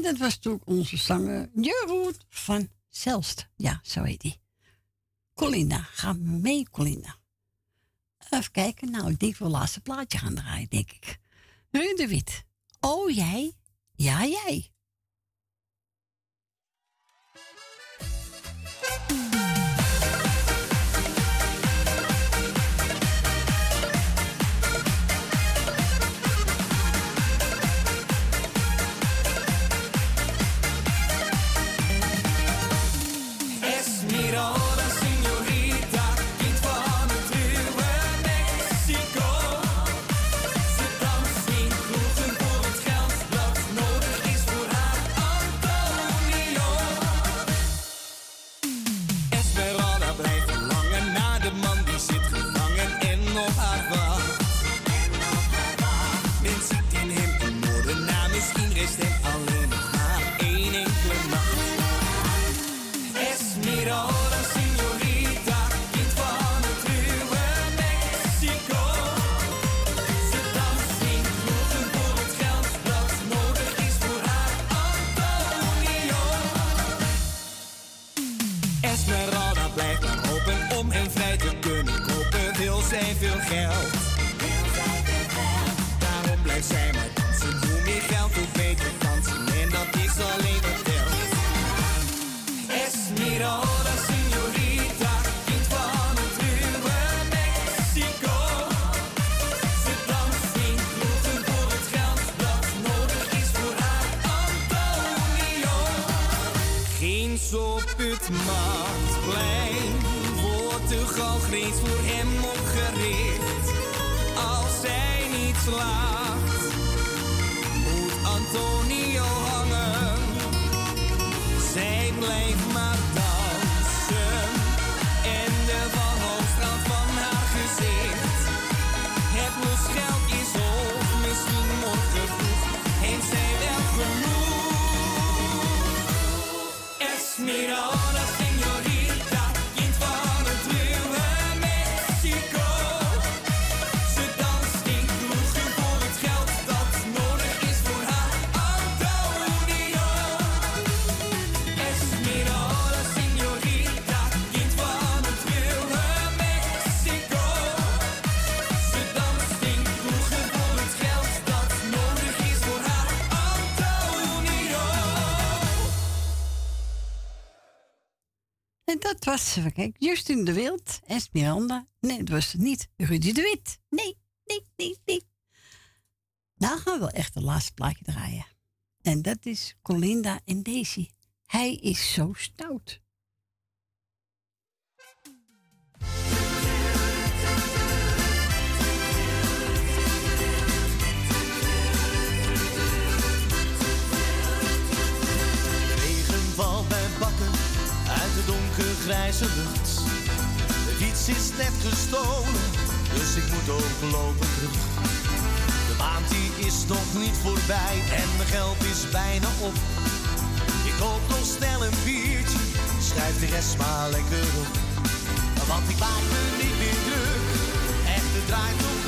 En dat was toen onze zanger Jeroen van Zelst. Ja, zo heet hij. Colinda, ga mee Colinda. Even kijken, nou, ik denk dat we het laatste plaatje gaan draaien, denk ik. Ruud de Wit. Oh, jij? Ja, jij. veel geld. Daarom blijft zij maar dansen. Hoe meer geld, hoe beter. Zij En dat was, kijken, Justin de Wild, Esmeralda. Nee, dat was het niet. Rudy de Wit. Nee, nee, nee, nee. Nou gaan we wel echt het laatste plaatje draaien. En dat is Colinda en Daisy. Hij is zo stout. Donkergrijze lucht. De fiets is net gestolen, dus ik moet ook lopen terug. De maand die is nog niet voorbij en mijn geld is bijna op. Ik koop nog snel een biertje, schrijf de rest maar lekker op. Want ik maak me niet meer druk, echt het draait om.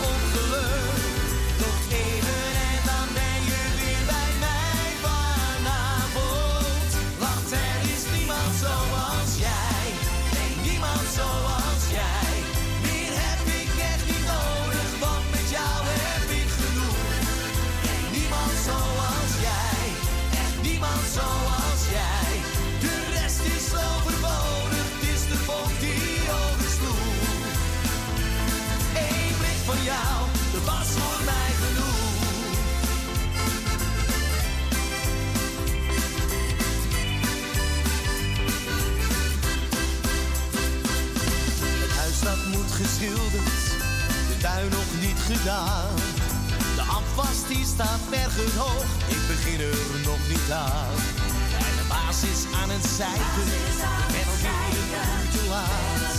De afwas die staat bergen hoog, ik begin er nog niet aan. En de baas is aan het zeiken, ik ben alweer een uurtje laat.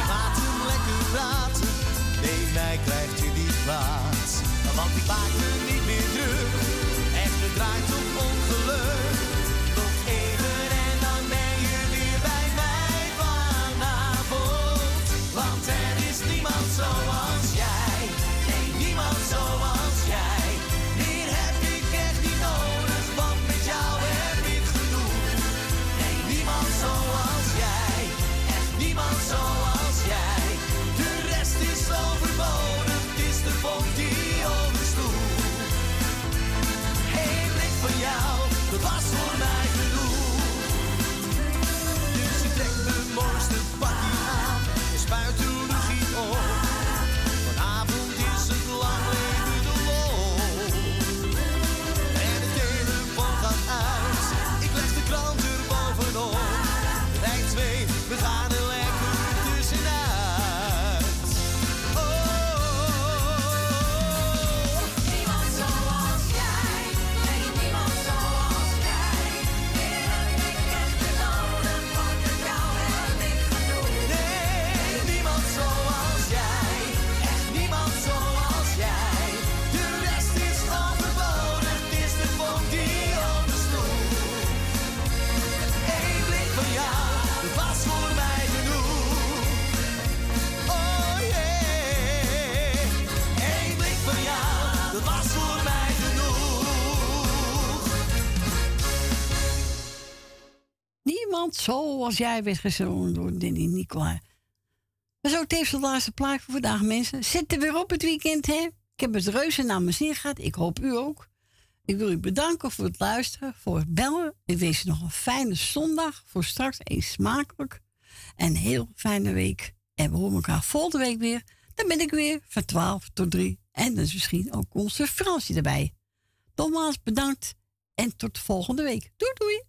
Ik laat hem lekker praten, nee mij krijgt je niet kwaad. Want ik maak me niet meer druk, echt het draait om Zoals jij werd gezongen door Danny Nicola. Is ook tevens de laatste plaat voor vandaag, mensen. Zit er weer op het weekend, hè? Ik heb het reuze naar mijn zin gehad. Ik hoop u ook. Ik wil u bedanken voor het luisteren, voor het bellen. Ik wens u nog een fijne zondag. Voor straks een smakelijk en heel fijne week. En we horen elkaar volgende week weer. Dan ben ik weer van 12 tot 3. En dan is misschien ook onze Fransje erbij. Nogmaals bedankt en tot volgende week. Doei doei!